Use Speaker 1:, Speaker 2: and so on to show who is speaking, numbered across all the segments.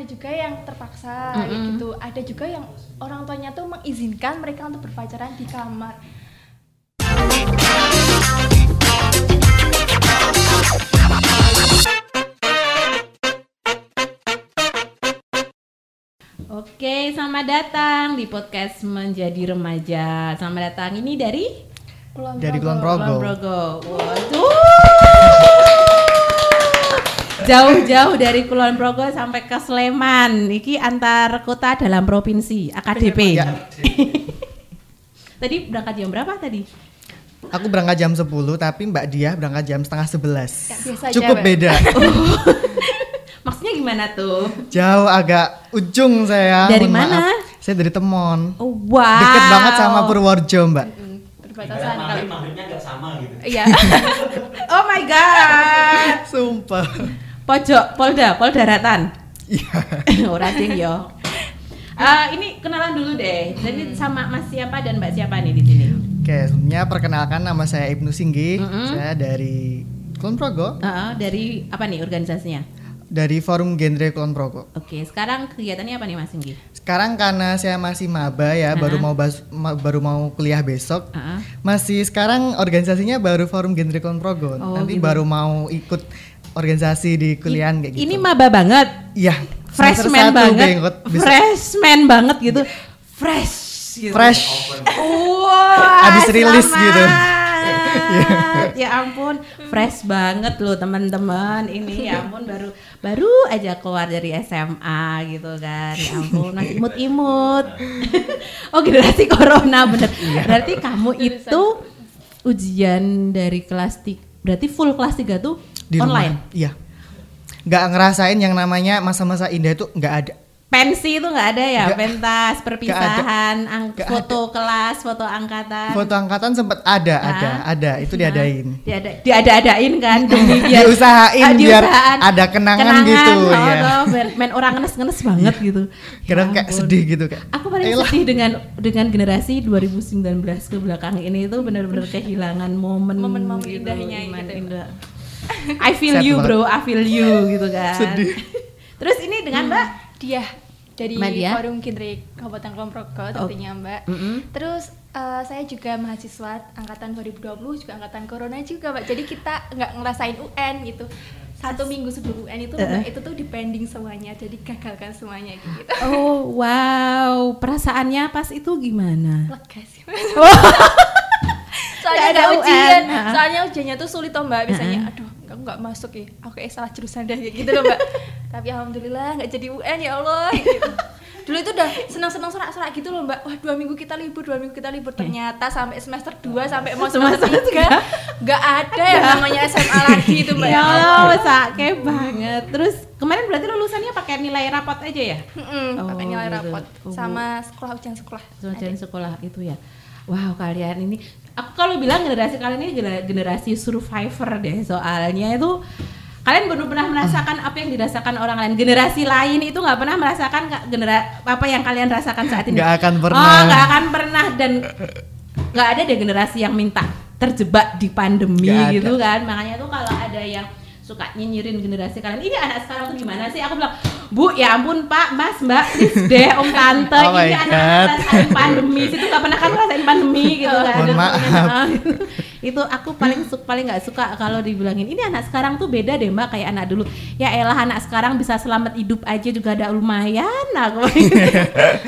Speaker 1: ada juga yang terpaksa kayak
Speaker 2: Mm-mm.
Speaker 1: gitu ada juga yang orang tuanya tuh mengizinkan mereka untuk berpacaran di kamar
Speaker 2: Oke, selamat datang di podcast Menjadi Remaja. Selamat datang ini dari
Speaker 1: Kulon
Speaker 3: Dari. Kulon Progo.
Speaker 2: Kulon Progo. Waduh. Jauh-jauh dari Kulon Progo sampai ke Sleman. Iki antar kota dalam provinsi, AKDP.
Speaker 3: Ya.
Speaker 2: Tadi berangkat jam berapa tadi?
Speaker 3: Aku berangkat jam 10 tapi Mbak Dia berangkat jam setengah 11.
Speaker 1: Ya, biasa aja,
Speaker 3: Cukup beda.
Speaker 2: Maksudnya gimana tuh?
Speaker 3: Jauh agak ujung saya.
Speaker 2: Dari
Speaker 3: mohon
Speaker 2: mana?
Speaker 3: maaf. Saya dari Temon.
Speaker 2: Oh, wow.
Speaker 3: Deket banget sama Purworejo, Mbak.
Speaker 1: Mm, kali
Speaker 4: maghrib maghribnya nggak sama gitu
Speaker 1: iya
Speaker 2: Oh my god.
Speaker 3: Sumpah.
Speaker 2: Pojok Polda, Polda Daratan.
Speaker 3: Iya.
Speaker 2: Ora ding yo. Eh, ini kenalan dulu deh. Jadi sama Mas siapa dan Mbak siapa nih di sini?
Speaker 3: Oke, sebelumnya perkenalkan nama saya Ibnu Singgi.
Speaker 2: Mm-mm.
Speaker 3: Saya dari Kulon Progo,
Speaker 2: Heeh, dari apa nih organisasinya?
Speaker 3: dari Forum Genre Kulon Progo.
Speaker 2: Oke, sekarang kegiatannya apa nih Mas Singgi?
Speaker 3: Sekarang karena saya masih maba ya, baru
Speaker 2: Ha-ha.
Speaker 3: mau bas- ma- baru mau kuliah besok.
Speaker 2: Heeh.
Speaker 3: Masih sekarang organisasinya baru Forum Genre Kulon Progo.
Speaker 2: Oh,
Speaker 3: Nanti
Speaker 2: gitu.
Speaker 3: baru mau ikut organisasi di kuliahan kayak gitu.
Speaker 2: Ini maba banget.
Speaker 3: Iya.
Speaker 2: Freshman banget. Freshman banget gitu. Fresh gitu.
Speaker 3: fresh.
Speaker 2: Wah,
Speaker 3: Abis rilis gitu.
Speaker 2: ya ampun, fresh banget loh teman-teman. Ini ya ampun baru baru aja keluar dari SMA gitu kan. Ya ampun, masih imut-imut. oh, generasi corona bener.
Speaker 3: Iya.
Speaker 2: Berarti kamu itu ujian dari kelas 3 berarti full kelas 3 tuh
Speaker 3: di rumah.
Speaker 2: online.
Speaker 3: Iya. Nggak ngerasain yang namanya masa-masa indah itu nggak ada.
Speaker 2: Pensi itu nggak ada ya,
Speaker 3: Nggak-
Speaker 2: pentas, perpisahan, ang-
Speaker 3: Nggak
Speaker 2: foto kelas, foto angkatan.
Speaker 3: Foto angkatan sempat ada,
Speaker 2: Ah.
Speaker 3: ada, ada. Itu
Speaker 2: Nah,
Speaker 3: diadain.
Speaker 2: Diada, diada-adain kan demi biar
Speaker 3: Diusahain
Speaker 2: Ah,
Speaker 3: biar ada kenangan gitu,
Speaker 2: oh,
Speaker 3: ya.
Speaker 2: main, main orang ngenes-ngenes banget gitu.
Speaker 3: Kira
Speaker 2: Ya
Speaker 3: kayak
Speaker 2: ampun.
Speaker 3: sedih gitu kayak.
Speaker 2: Aku paling
Speaker 3: "Elah."
Speaker 2: sedih dengan dengan generasi 2019 ke belakang ini itu benar-benar kehilangan momen
Speaker 1: Momen-momen
Speaker 2: gitu,
Speaker 1: indahnya gitu.
Speaker 2: indah. I feel
Speaker 3: Sad
Speaker 2: you
Speaker 3: banget.
Speaker 2: bro, I feel you gitu kan.
Speaker 3: Sedih.
Speaker 2: Terus ini dengan Mbak
Speaker 1: dia dari
Speaker 2: Mbak Dia?
Speaker 1: forum Kindri Kabupaten Kulon Progo tentunya mbak.
Speaker 2: Mm-mm.
Speaker 1: terus eh, saya juga mahasiswa angkatan 2020 juga angkatan corona juga mbak. Jadi kita nggak ngerasain UN gitu. Satu minggu sebelum UN itu mbak itu tuh dipending semuanya jadi gagalkan semuanya gitu.
Speaker 2: Oh wow, perasaannya pas itu gimana?
Speaker 1: lega sih
Speaker 2: Nggak
Speaker 1: soalnya
Speaker 2: ada
Speaker 1: ada
Speaker 2: UN,
Speaker 1: ujian
Speaker 2: ha.
Speaker 1: soalnya ujiannya tuh sulit toh mbak biasanya. Aduh aku nggak masuk ya aku kayak salah jurusan deh kayak gitu loh mbak tapi alhamdulillah nggak jadi UN ya Allah gitu. dulu itu udah senang-senang sorak-sorak gitu loh mbak wah dua minggu kita libur dua minggu kita libur ternyata sampai semester 2 sampai mau semester
Speaker 2: Semester
Speaker 1: tiga nggak ada yang namanya SMA lagi itu mbak
Speaker 2: Ya Allah, sakit banget. Terus kemarin berarti lulusannya pakai nilai rapot aja ya?
Speaker 1: Mm-mm, pakai
Speaker 2: Oh,
Speaker 1: nilai
Speaker 2: gitu.
Speaker 1: rapot
Speaker 2: Oh.
Speaker 1: sama sekolah ujian sekolah
Speaker 2: Semacam sekolah itu ya. Wow, kalian ini aku kalau bilang generasi kalian ini gener- generasi survivor deh soalnya itu kalian belum pernah merasakan apa yang dirasakan orang lain. Generasi lain itu nggak pernah merasakan ka- genera apa yang kalian rasakan saat ini.
Speaker 3: Nggak akan pernah.
Speaker 2: Oh, nggak akan pernah dan nggak ada deh generasi yang minta terjebak di pandemi
Speaker 3: ada.
Speaker 2: gitu kan. Makanya tuh kalau ada yang suka nyinyirin generasi kalian ini anak sekarang tuh gimana sih? Aku bilang bu ya ampun pak mas mbak please deh om tante
Speaker 3: Oh
Speaker 2: ini anak ngerasain pandemi situ nggak pernah kan ngerasain pandemi gitu kan.
Speaker 3: Mohon maaf.
Speaker 2: pokoknya, itu aku paling su- paling nggak suka kalau dibilangin ini anak sekarang tuh beda deh mbak kayak anak dulu. Ya elah anak sekarang bisa selamat hidup aja juga ada lumayan aku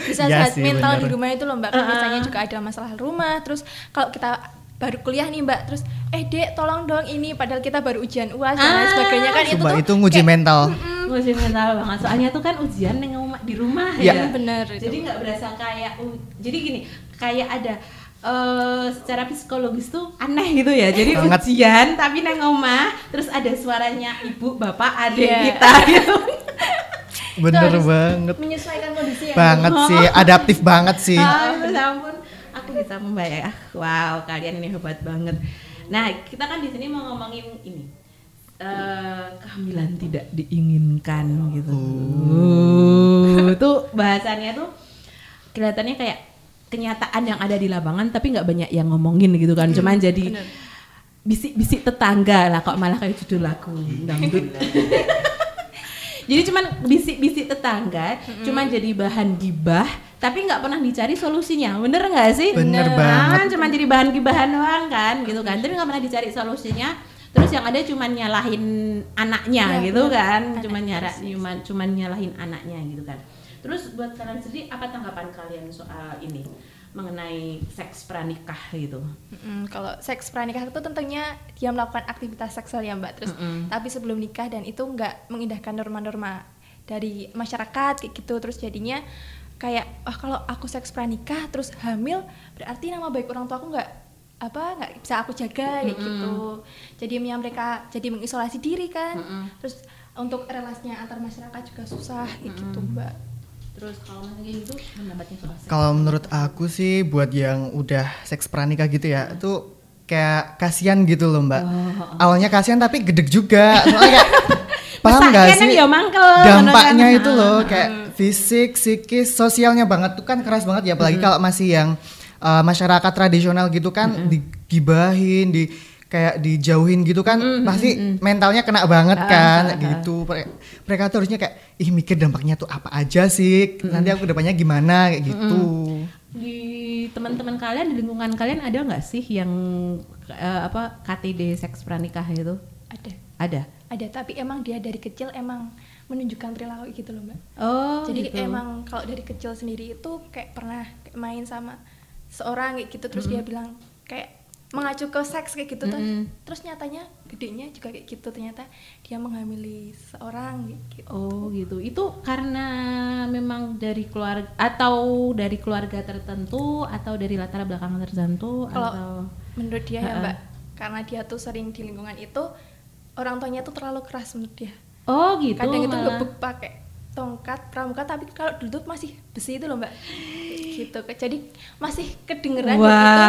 Speaker 1: bisa
Speaker 3: Iya
Speaker 1: sehat
Speaker 3: sih,
Speaker 1: mental
Speaker 3: bener.
Speaker 1: di rumah itu loh mbak kan biasanya juga ada masalah rumah terus kalau kita baru kuliah nih mbak terus eh dek tolong dong ini padahal kita baru ujian uas dan lain
Speaker 2: Ah.
Speaker 1: sebagainya kan itu
Speaker 3: Coba
Speaker 1: tuh
Speaker 3: itu nguji
Speaker 1: kayak-
Speaker 3: mental.
Speaker 2: Musim mental banget soalnya tuh kan ujian yang ngomong di rumah
Speaker 3: Iya.
Speaker 2: ya
Speaker 1: bener itu.
Speaker 2: jadi nggak berasa kayak u- jadi gini kayak ada eh secara psikologis tuh aneh gitu ya jadi
Speaker 3: Banget.
Speaker 2: ujian tapi neng omah terus ada suaranya ibu bapak adik
Speaker 1: Iya.
Speaker 2: kita gitu
Speaker 3: Bener
Speaker 1: harus
Speaker 3: banget.
Speaker 1: menyesuaikan kondisi ya
Speaker 3: Banget sih, adaptif banget sih.
Speaker 2: Ah, ya ampun, aku bisa membayar. Wow, kalian ini hebat banget. Nah, kita kan di sini mau ngomongin ini. eh kehamilan tidak diinginkan gitu. Uh, itu bahasannya tuh kelihatannya kayak kenyataan yang ada di lapangan tapi nggak banyak yang ngomongin gitu kan. Cuman jadi
Speaker 1: bener.
Speaker 2: bisik-bisik tetangga lah kok malah kayak judul lagu dangdut. jadi cuman bisik-bisik tetangga, cuman jadi bahan gibah, tapi nggak pernah dicari solusinya, bener nggak sih?
Speaker 3: Bener
Speaker 2: Nah,
Speaker 3: banget.
Speaker 2: kan cuma jadi bahan gibahan doang kan, gitu kan, tapi nggak pernah dicari solusinya. Terus yang ada cuman nyalahin anaknya
Speaker 1: Ya,
Speaker 2: gitu
Speaker 1: bener.
Speaker 2: kan, cuman nyara, cuman cuman nyalahin anaknya gitu kan. Terus buat kalian sendiri apa tanggapan kalian soal ini mengenai seks pranikah gitu?
Speaker 1: Mm, kalau seks pranikah itu tentunya dia melakukan aktivitas seksual ya mbak terus
Speaker 2: Mm-mm.
Speaker 1: tapi sebelum nikah dan itu nggak mengindahkan norma-norma dari masyarakat kayak gitu terus jadinya kayak ah kalau aku seks pranikah terus hamil berarti nama baik orang tua aku nggak apa nggak bisa aku jaga kayak
Speaker 2: Mm-mm.
Speaker 1: gitu jadi mereka jadi mengisolasi diri kan
Speaker 2: Mm-mm.
Speaker 1: terus untuk relasinya antar masyarakat juga susah kayak gitu mbak
Speaker 2: Terus kalau kayak gitu pendapatnya soal seks?
Speaker 3: Kalau menurut aku sih buat yang udah seks pranikah gitu ya, itu kayak kasihan gitu loh mbak.
Speaker 2: Oh,
Speaker 3: Awalnya kasihan tapi gedek juga. Soalnya kayak paham gak sih?
Speaker 2: ya mangkel,
Speaker 3: Dampaknya
Speaker 2: kan?
Speaker 3: itu loh kayak fisik, psikis, sosialnya banget tuh kan keras banget ya. Apalagi kalau masih yang uh, masyarakat tradisional gitu kan digibahin, di kayak dijauhin gitu kan pasti mentalnya kena banget
Speaker 2: Ah,
Speaker 3: kan
Speaker 2: ah, ah.
Speaker 3: gitu. Mere- mereka tuh harusnya kayak ih mikir dampaknya tuh apa aja sih? Nanti aku depannya gimana? Kayak gitu.
Speaker 2: di teman-teman kalian di lingkungan kalian ada nggak sih yang eh, apa KTD seks pranikah itu?
Speaker 1: Ada.
Speaker 2: Ada?
Speaker 1: Ada tapi emang dia dari kecil emang menunjukkan perilaku gitu loh mbak.
Speaker 2: Oh
Speaker 1: jadi
Speaker 2: gitu.
Speaker 1: emang kalau dari kecil sendiri itu kayak pernah main sama seorang kayak gitu terus dia bilang kayak mengacu ke seks kayak gitu tuh
Speaker 2: Mm-mm.
Speaker 1: terus nyatanya gedenya juga kayak gitu ternyata dia menghamili seorang gitu
Speaker 2: Oh gitu. Itu karena memang dari keluarga atau dari keluarga tertentu atau dari latar belakang tertentu
Speaker 1: Kalau
Speaker 2: atau
Speaker 1: menurut dia ya
Speaker 2: Ha-ha.
Speaker 1: mbak karena dia tuh sering di lingkungan itu orang tuanya tuh terlalu keras menurut dia
Speaker 2: Oh gitu.
Speaker 1: kadang itu
Speaker 2: malah.
Speaker 1: gebuk pakai tongkat pramuka tapi kalau tuh masih besi itu loh mbak gitu jadi masih kedengeran
Speaker 2: Wow.
Speaker 1: gitu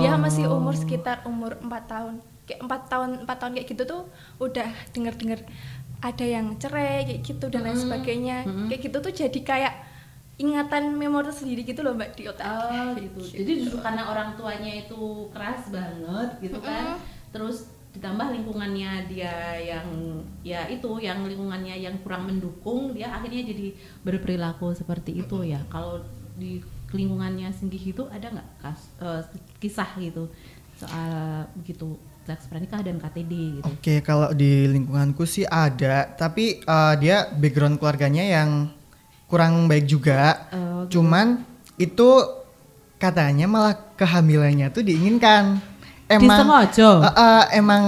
Speaker 1: dia masih umur sekitar umur 4 tahun kayak empat tahun empat tahun kayak gitu tuh udah denger denger ada yang cerai kayak gitu dan lain sebagainya
Speaker 2: Mm-mm.
Speaker 1: kayak gitu tuh jadi kayak ingatan memori sendiri gitu loh mbak di otak
Speaker 2: Oh gitu. Jadi justru karena orang tuanya itu keras banget gitu kan. Terus ditambah lingkungannya dia yang ya itu yang lingkungannya yang kurang mendukung dia akhirnya jadi berperilaku seperti itu ya. Kalau di lingkungannya Singgih itu ada nggak kas- eh, kisah gitu soal begitu seks pranikah dan KTD gitu.
Speaker 3: Oke, kalau di lingkunganku sih ada, tapi eh, dia background keluarganya yang kurang baik juga.
Speaker 2: Oh, gitu.
Speaker 3: Cuman itu katanya malah kehamilannya tuh diinginkan. Emang
Speaker 2: Disengaja?
Speaker 3: Eh, eh, emang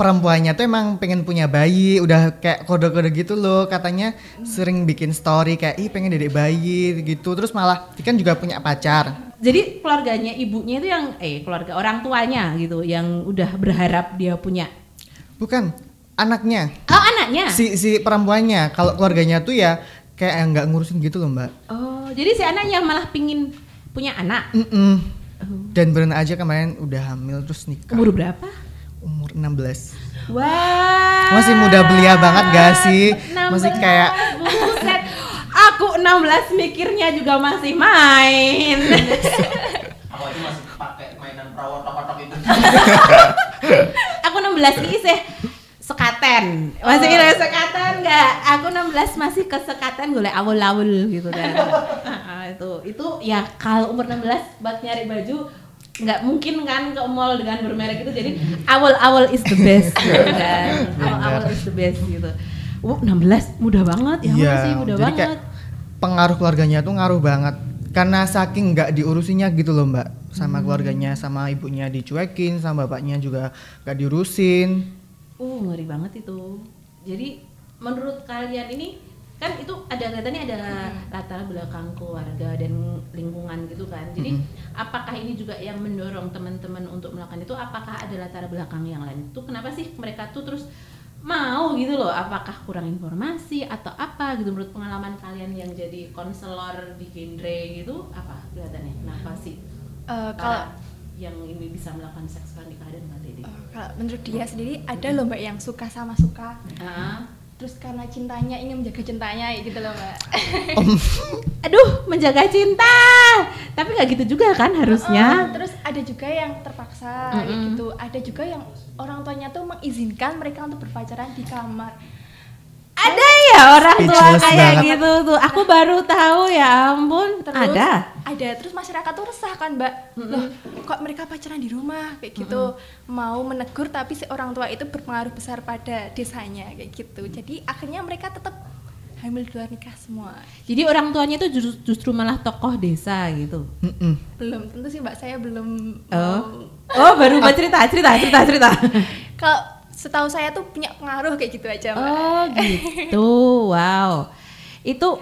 Speaker 3: perempuannya tuh emang pengen punya bayi, udah kayak kode-kode gitu loh. Katanya sering bikin story kayak ih pengen dedek bayi gitu. Terus malah dia kan juga punya pacar.
Speaker 2: Jadi keluarganya ibunya itu yang eh keluarga orang tuanya gitu yang udah berharap dia punya.
Speaker 3: Bukan anaknya.
Speaker 2: Oh anaknya.
Speaker 3: Si si perempuannya kalau keluarganya tuh ya kayak nggak ngurusin gitu loh, Mbak.
Speaker 2: Oh jadi si anaknya malah pingin punya anak.
Speaker 3: Mm-mm. Dan berenang aja kemarin udah hamil terus nikah.
Speaker 2: Umur berapa?
Speaker 3: Umur 16.
Speaker 2: Wah.
Speaker 3: Masih muda belia banget gak sih? Masih
Speaker 2: 16,
Speaker 3: kayak
Speaker 2: buset. Aku 16 mikirnya juga masih main.
Speaker 4: Aku aja masih pakai mainan perawan tok-tok itu.
Speaker 2: aku 16 ini sih sekaten. Masih
Speaker 3: Oh.
Speaker 2: kira sekaten enggak? Aku 16 masih ke sekaten golek awul-awul gitu kan. Itu itu ya kalau umur 16 buat nyari baju nggak mungkin kan ke mall dengan bermerek itu jadi awal-awal is the best gitu kan. Awal-awal is the best gitu. Uh, 16 mudah banget ya
Speaker 3: Iya,
Speaker 2: masih mudah
Speaker 3: jadi
Speaker 2: banget.
Speaker 3: kayak pengaruh keluarganya tuh ngaruh banget. Karena saking nggak diurusinya gitu loh mbak, sama
Speaker 2: Hmm.
Speaker 3: keluarganya, sama ibunya dicuekin, sama bapaknya juga nggak diurusin.
Speaker 2: Uh, ngeri banget itu. Jadi menurut kalian ini kan itu ada kelihatannya ada latar belakang keluarga dan lingkungan gitu kan. Jadi apakah ini juga yang mendorong teman-teman untuk melakukan itu? Apakah ada latar belakang yang lain? Itu kenapa sih mereka tuh terus mau gitu loh? Apakah kurang informasi atau apa gitu menurut pengalaman kalian yang jadi konselor di genre gitu? Apa kelihatannya? Kenapa sih?
Speaker 1: Eh, kalau
Speaker 2: yang ini bisa melakukan seks pranikah dan KTD?
Speaker 1: eh, kalau menurut dia sendiri ada loh mbak yang suka sama suka.
Speaker 2: Ah.
Speaker 1: terus karena cintanya ingin menjaga cintanya gitu loh mbak.
Speaker 2: Aduh menjaga cinta. Tapi nggak gitu juga kan harusnya.
Speaker 1: Oh, terus ada juga yang terpaksa
Speaker 2: Mm-mm.
Speaker 1: gitu. Ada juga yang orang tuanya tuh mengizinkan mereka untuk berpacaran di kamar
Speaker 2: ada orang tua
Speaker 3: Speechless
Speaker 2: kayak
Speaker 3: banget.
Speaker 2: gitu tuh. Aku baru tahu ya ampun.
Speaker 1: Terus
Speaker 2: ada.
Speaker 1: ada terus masyarakat tuh resah kan mbak loh kok mereka pacaran di rumah kayak gitu mau menegur tapi si orang tua itu berpengaruh besar pada desanya kayak gitu jadi akhirnya mereka tetap hamil di luar nikah semua
Speaker 2: Jadi orang tuanya itu justru, justru malah tokoh desa gitu.
Speaker 3: Mm-mm.
Speaker 1: belum tentu sih mbak saya belum
Speaker 2: Oh.
Speaker 1: mau-
Speaker 2: Oh, baru buat cerita, cerita, cerita, cerita.
Speaker 1: kalau setahu saya tuh punya pengaruh kayak gitu aja mbak
Speaker 2: Oh, gitu. Wow. Itu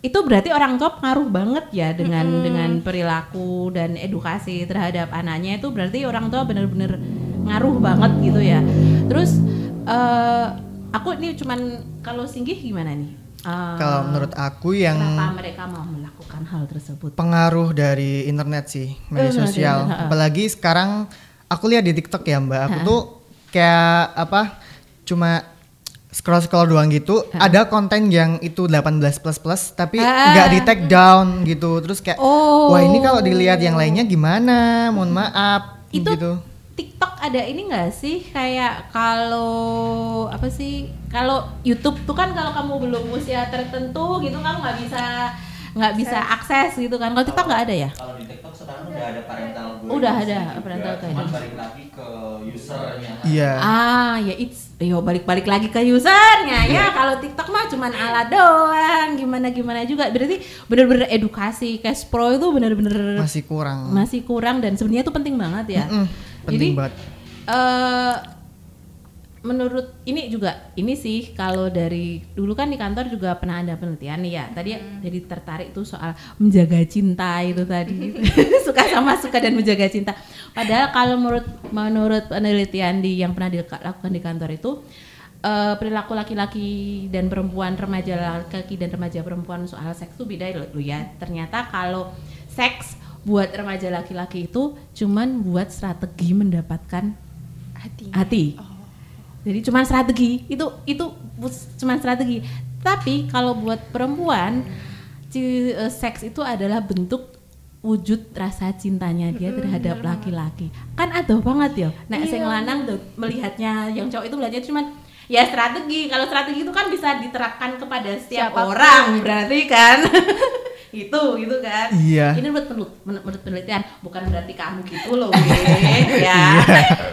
Speaker 2: itu berarti orang tua pengaruh banget ya dengan dengan perilaku dan edukasi terhadap anaknya itu berarti orang tua bener-bener ngaruh banget gitu ya. Terus eh aku ini cuman kalau singgih gimana nih? Eh,
Speaker 3: Kalau menurut aku yang
Speaker 2: kenapa mereka mau melakukan hal tersebut?
Speaker 3: pengaruh dari internet sih media
Speaker 2: Eh,
Speaker 3: sosial
Speaker 2: internet,
Speaker 3: apalagi sekarang aku lihat di TikTok ya mbak aku tuh kayak apa cuma scroll scroll doang gitu ada konten yang itu 18 plus plus tapi
Speaker 2: Ah.
Speaker 3: nggak di take down gitu. Terus kayak
Speaker 2: Oh.
Speaker 3: wah ini kalau dilihat yang lainnya gimana? Mohon maaf
Speaker 2: itu
Speaker 3: gitu.
Speaker 2: TikTok ada ini nggak sih? Kayak kalau apa sih kalau YouTube tuh kan kalau kamu belum usia tertentu gitu kamu nggak bisa nggak bisa akses gitu kan. Kalau TikTok nggak ada ya?
Speaker 4: Kalau di TikTok sekarang udah ada parental guidance
Speaker 2: Udah ada
Speaker 4: juga,
Speaker 2: parental
Speaker 4: Cuman
Speaker 2: guidance.
Speaker 4: balik lagi ke usernya.
Speaker 3: iya.
Speaker 2: Ah ya it's yo balik-balik lagi ke usernya. Ya kalau TikTok mah cuman ala doang. Gimana gimana juga. Berarti bener-bener edukasi cash pro itu bener-bener
Speaker 3: masih kurang.
Speaker 2: masih kurang dan sebenarnya itu penting banget ya.
Speaker 3: Mm-mm, penting
Speaker 2: Jadi,
Speaker 3: banget.
Speaker 2: eh menurut ini juga ini sih kalau dari dulu kan di kantor juga pernah ada penelitian nih ya. Tadi jadi tertarik tuh soal menjaga cinta itu tadi. Suka sama suka dan menjaga cinta. Padahal kalau menurut menurut penelitian di yang pernah dilakukan di kantor itu eh, perilaku laki-laki dan perempuan remaja laki dan remaja perempuan soal seks itu beda loh ya. Ternyata kalau seks buat remaja laki-laki itu cuman buat strategi mendapatkan
Speaker 1: hati.
Speaker 2: hati. Jadi cuma strategi itu itu cuma strategi. Tapi kalau buat perempuan eh, seks itu adalah bentuk wujud rasa cintanya dia terhadap laki-laki. Kan ada banget ya. Nah, sing lanang tuh melihatnya yang cowok itu melihatnya cuma ya strategi. Kalau strategi itu kan bisa diterapkan kepada setiap
Speaker 1: Siapa pun.
Speaker 2: orang berarti kan. itu gitu kan.
Speaker 3: Iya.
Speaker 2: Ini menurut menurut, menurut penelitian bukan berarti kamu gitu loh, Win, ya.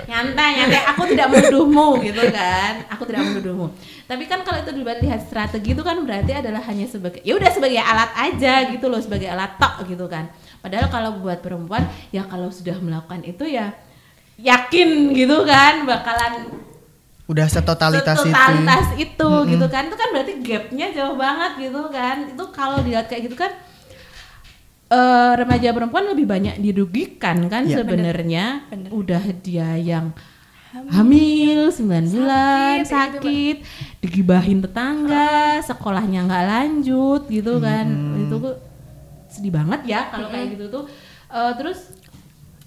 Speaker 2: Nyantai, nyantai. Aku tidak menuduhmu gitu kan. Aku tidak menuduhmu. Tapi kan kalau itu dibuat lihat strategi itu kan berarti adalah hanya sebagai ya udah sebagai alat aja gitu loh, sebagai alat tok gitu kan. Padahal kalau buat perempuan ya kalau sudah melakukan itu ya yakin gitu kan bakalan
Speaker 3: udah setotalitas itu
Speaker 2: setotalitas itu gitu kan. Itu kan berarti gapnya jauh banget gitu kan. Itu kalau dilihat kayak gitu kan eh, remaja perempuan lebih banyak dirugikan kan
Speaker 3: Iya.
Speaker 2: sebenarnya. Udah dia yang hamil. 9 bulan
Speaker 1: Sakit,
Speaker 2: sakit,
Speaker 1: kayak gitu,
Speaker 2: digibahin tetangga sekolahnya nggak lanjut gitu kan.
Speaker 3: Hmm.
Speaker 2: itu tuh sedih banget ya kalau kayak gitu tuh. Eh, terus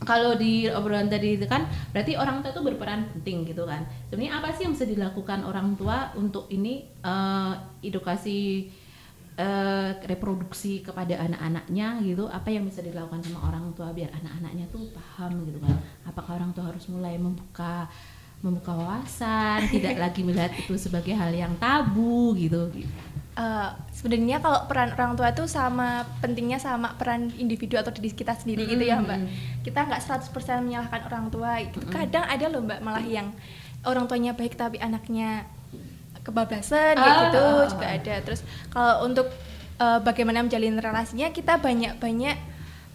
Speaker 2: kalau di obrolan tadi itu kan berarti orang tua itu berperan penting gitu kan. Sebenarnya apa sih yang bisa dilakukan orang tua untuk ini eh, edukasi eh, reproduksi kepada anak-anaknya gitu? Apa yang bisa dilakukan sama orang tua biar anak-anaknya tuh paham gitu kan? Apakah orang tua harus mulai membuka membuka wawasan tidak lagi melihat itu sebagai hal yang tabu gitu
Speaker 1: Eh, sebenarnya kalau peran orang tua itu sama pentingnya sama peran individu atau diri kita sendiri gitu ya mbak. Kita nggak 100% menyalahkan orang tua gitu. kadang ada loh mbak malah yang orang tuanya baik tapi anaknya kebablasan kayak
Speaker 2: Ah,
Speaker 1: gitu juga ada. Terus kalau untuk eh, bagaimana menjalin relasinya kita banyak-banyak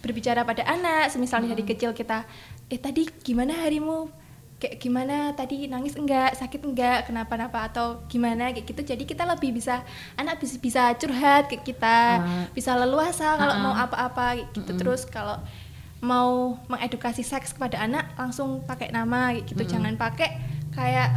Speaker 1: berbicara pada anak. Misalnya dari kecil kita eh tadi gimana harimu kayak gimana tadi nangis enggak sakit enggak kenapa-napa atau gimana kayak gitu jadi kita lebih bisa anak bisa bisa curhat ke kita
Speaker 2: Ah.
Speaker 1: bisa leluasa kalau
Speaker 2: Ah, ah.
Speaker 1: mau apa-apa gitu terus kalau mau mengedukasi seks kepada anak langsung pakai nama gitu jangan pakai kayak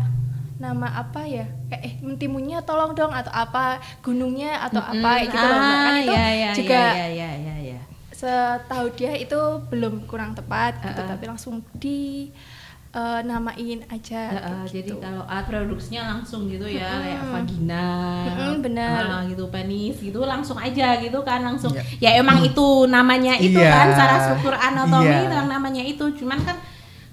Speaker 1: nama apa ya kayak eh mentimunya tolong dong atau apa gunungnya atau apa kayak gitu loh Mbak. kan itu
Speaker 2: ya, ya,
Speaker 1: juga
Speaker 2: ya, ya, ya, ya.
Speaker 1: setahu dia itu belum kurang tepat gitu
Speaker 2: Uh-uh.
Speaker 1: tapi langsung di eh, namain aja
Speaker 2: Heeh,
Speaker 1: kayak
Speaker 2: jadi
Speaker 1: gitu.
Speaker 2: kalau alat produksinya langsung gitu ya
Speaker 1: Mm-mm.
Speaker 2: kayak vagina
Speaker 1: Mm-mm, bener.
Speaker 2: ah, gitu penis gitu langsung aja gitu kan langsung
Speaker 3: Iya.
Speaker 2: ya emang itu namanya itu
Speaker 3: Iya.
Speaker 2: kan secara struktur anatomi
Speaker 3: Iya.
Speaker 2: itu yang namanya itu cuman kan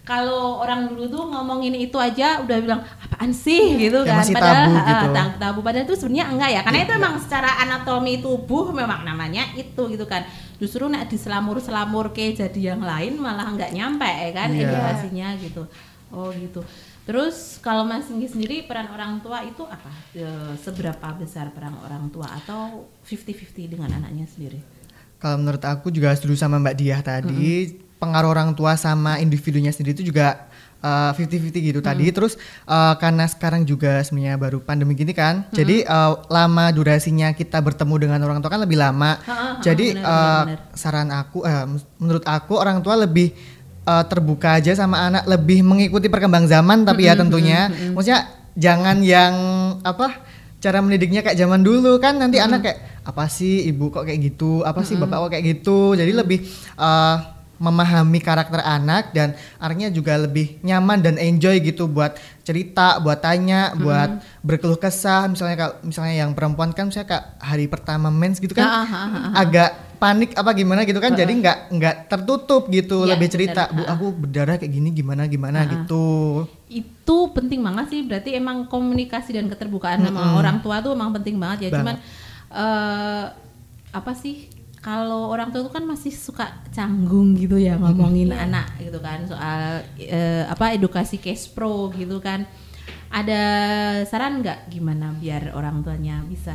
Speaker 2: kalau orang dulu tuh ngomongin itu aja udah bilang apa apaan sih? Gitu
Speaker 3: Ya,
Speaker 2: kan.
Speaker 3: masih
Speaker 2: padahal
Speaker 3: tabu gitu.
Speaker 2: ta- tabu. Padahal itu sebenarnya enggak ya karena itu emang secara anatomi tubuh memang namanya itu gitu kan. Justru nek di selamur selamur ke jadi yang lain malah nggak nyampe ya kan
Speaker 3: Iya.
Speaker 2: edukasinya gitu. Oh gitu. Terus kalau Mas Singgi sendiri peran orang tua itu apa? E, seberapa besar peran orang tua atau 50-50 dengan anaknya sendiri?
Speaker 3: Kalau menurut aku juga setuju sama Mbak Diah tadi, pengaruh orang tua sama individunya sendiri itu juga uh, 50-50 gitu tadi. Terus uh, karena sekarang juga sebenarnya baru pandemi gini kan, jadi uh, lama durasinya kita bertemu dengan orang tua kan lebih lama.
Speaker 2: Ha-ha,
Speaker 3: jadi
Speaker 2: benar,
Speaker 3: uh,
Speaker 2: benar, benar.
Speaker 3: saran aku, eh, menurut aku orang tua lebih uh, terbuka aja sama anak, lebih mengikuti perkembang zaman tapi ya tentunya, maksudnya jangan yang apa cara mendidiknya kayak zaman dulu kan nanti anak kayak apa sih ibu kok kayak gitu? Apa sih bapak kok kayak gitu? Jadi lebih uh, memahami karakter anak dan anaknya juga lebih nyaman dan enjoy gitu buat cerita buat tanya buat berkeluh kesah. Misalnya kalau misalnya yang perempuan kan misalnya kayak hari pertama mens gitu kan
Speaker 2: Ah, ah, ah, ah.
Speaker 3: agak panik apa gimana gitu kan jadi nggak nggak tertutup gitu
Speaker 2: Iya,
Speaker 3: lebih cerita.
Speaker 2: bener.
Speaker 3: bu aku berdarah kayak gini gimana gimana gitu.
Speaker 2: Itu penting banget sih berarti emang komunikasi dan keterbukaan sama orang tua tuh emang penting banget ya.
Speaker 3: Banget.
Speaker 2: cuman eh apa sih kalau orang tua tuh kan masih suka canggung gitu ya ngomongin anak gitu kan soal eh, apa edukasi cash pro gitu kan. Ada saran nggak gimana biar orang tuanya bisa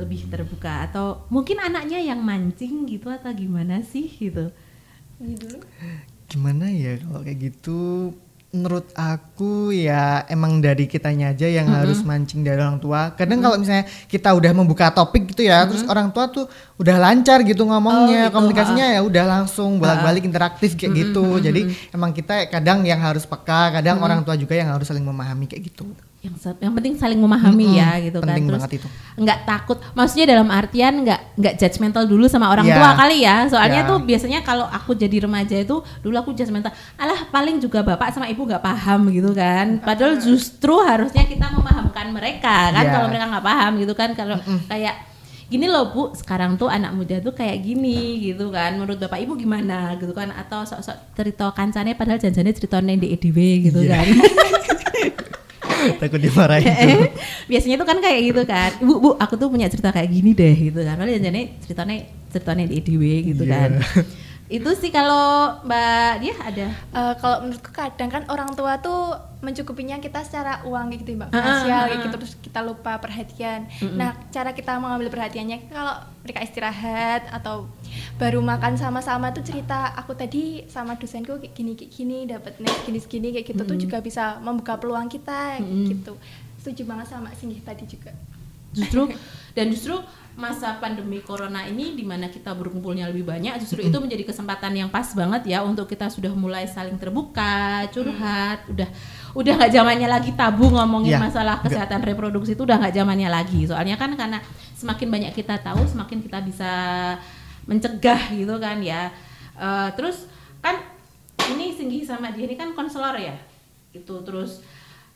Speaker 2: lebih terbuka? Atau mungkin anaknya yang mancing gitu atau gimana sih gitu?
Speaker 3: Gimana ya kalau kayak gitu menurut aku ya emang dari kitanya aja yang harus mancing dari orang tua. Kadang kalau misalnya kita udah membuka topik gitu ya terus orang tua tuh udah lancar gitu ngomongnya
Speaker 2: Oh, gitu,
Speaker 3: komunikasinya ya udah langsung bolak-balik interaktif kayak gitu. jadi emang kita kadang yang harus peka kadang orang tua juga yang harus saling memahami kayak gitu
Speaker 2: yang yang penting saling memahami
Speaker 3: Mm-mm,
Speaker 2: ya gitu kan.
Speaker 3: Penting
Speaker 2: terus
Speaker 3: banget itu.
Speaker 2: nggak takut. Maksudnya dalam artian nggak nggak judgmental dulu sama orang
Speaker 3: Ya.
Speaker 2: tua kali ya. Soalnya
Speaker 3: Ya.
Speaker 2: tuh biasanya kalau aku jadi remaja itu dulu aku judgmental alah paling juga bapak sama ibu nggak paham gitu kan. Padahal justru harusnya kita memahamkan mereka kan
Speaker 3: Ya.
Speaker 2: kalau mereka nggak paham gitu kan. Kalau kayak gini loh bu sekarang tuh anak muda tuh kayak gini gitu kan. Menurut bapak ibu gimana? gitu kan. Atau sok-sok cerita kancane padahal janjane ceritanya di EDW gitu
Speaker 3: Iya.
Speaker 2: kan
Speaker 3: takut dimarahin
Speaker 2: biasanya tuh kan kayak gitu kan. Bu bu aku tuh punya cerita kayak gini deh gitu kan. Padahal ceritanya ceritanya di EDW gitu
Speaker 3: Iya.
Speaker 2: kan itu sih kalau mbak dia ada?
Speaker 1: Eh, kalau menurutku kadang kan orang tua tuh mencukupinya kita secara uang kayak gitu mbak.
Speaker 2: Ah, ah,
Speaker 1: finansial
Speaker 2: ah,
Speaker 1: kayak gitu terus kita lupa perhatian. Nah cara kita mengambil perhatiannya kalau mereka istirahat atau baru makan sama-sama tuh cerita aku tadi sama dosenku kayak gini kayak gini dapat net gini segini kayak gitu tuh juga bisa membuka peluang kita kayak gitu. Setuju banget sama Singgih tadi juga.
Speaker 2: Justru dan justru masa pandemi corona ini di mana kita berkumpulnya lebih banyak justru itu menjadi kesempatan yang pas banget ya untuk kita sudah mulai saling terbuka curhat. Udah udah nggak zamannya lagi tabu ngomongin
Speaker 3: Iya,
Speaker 2: masalah kesehatan reproduksi itu udah nggak zamannya lagi. Soalnya kan karena semakin banyak kita tahu semakin kita bisa mencegah gitu kan ya. Eh, terus kan ini Singgi sama dia ini kan konselor ya? Itu terus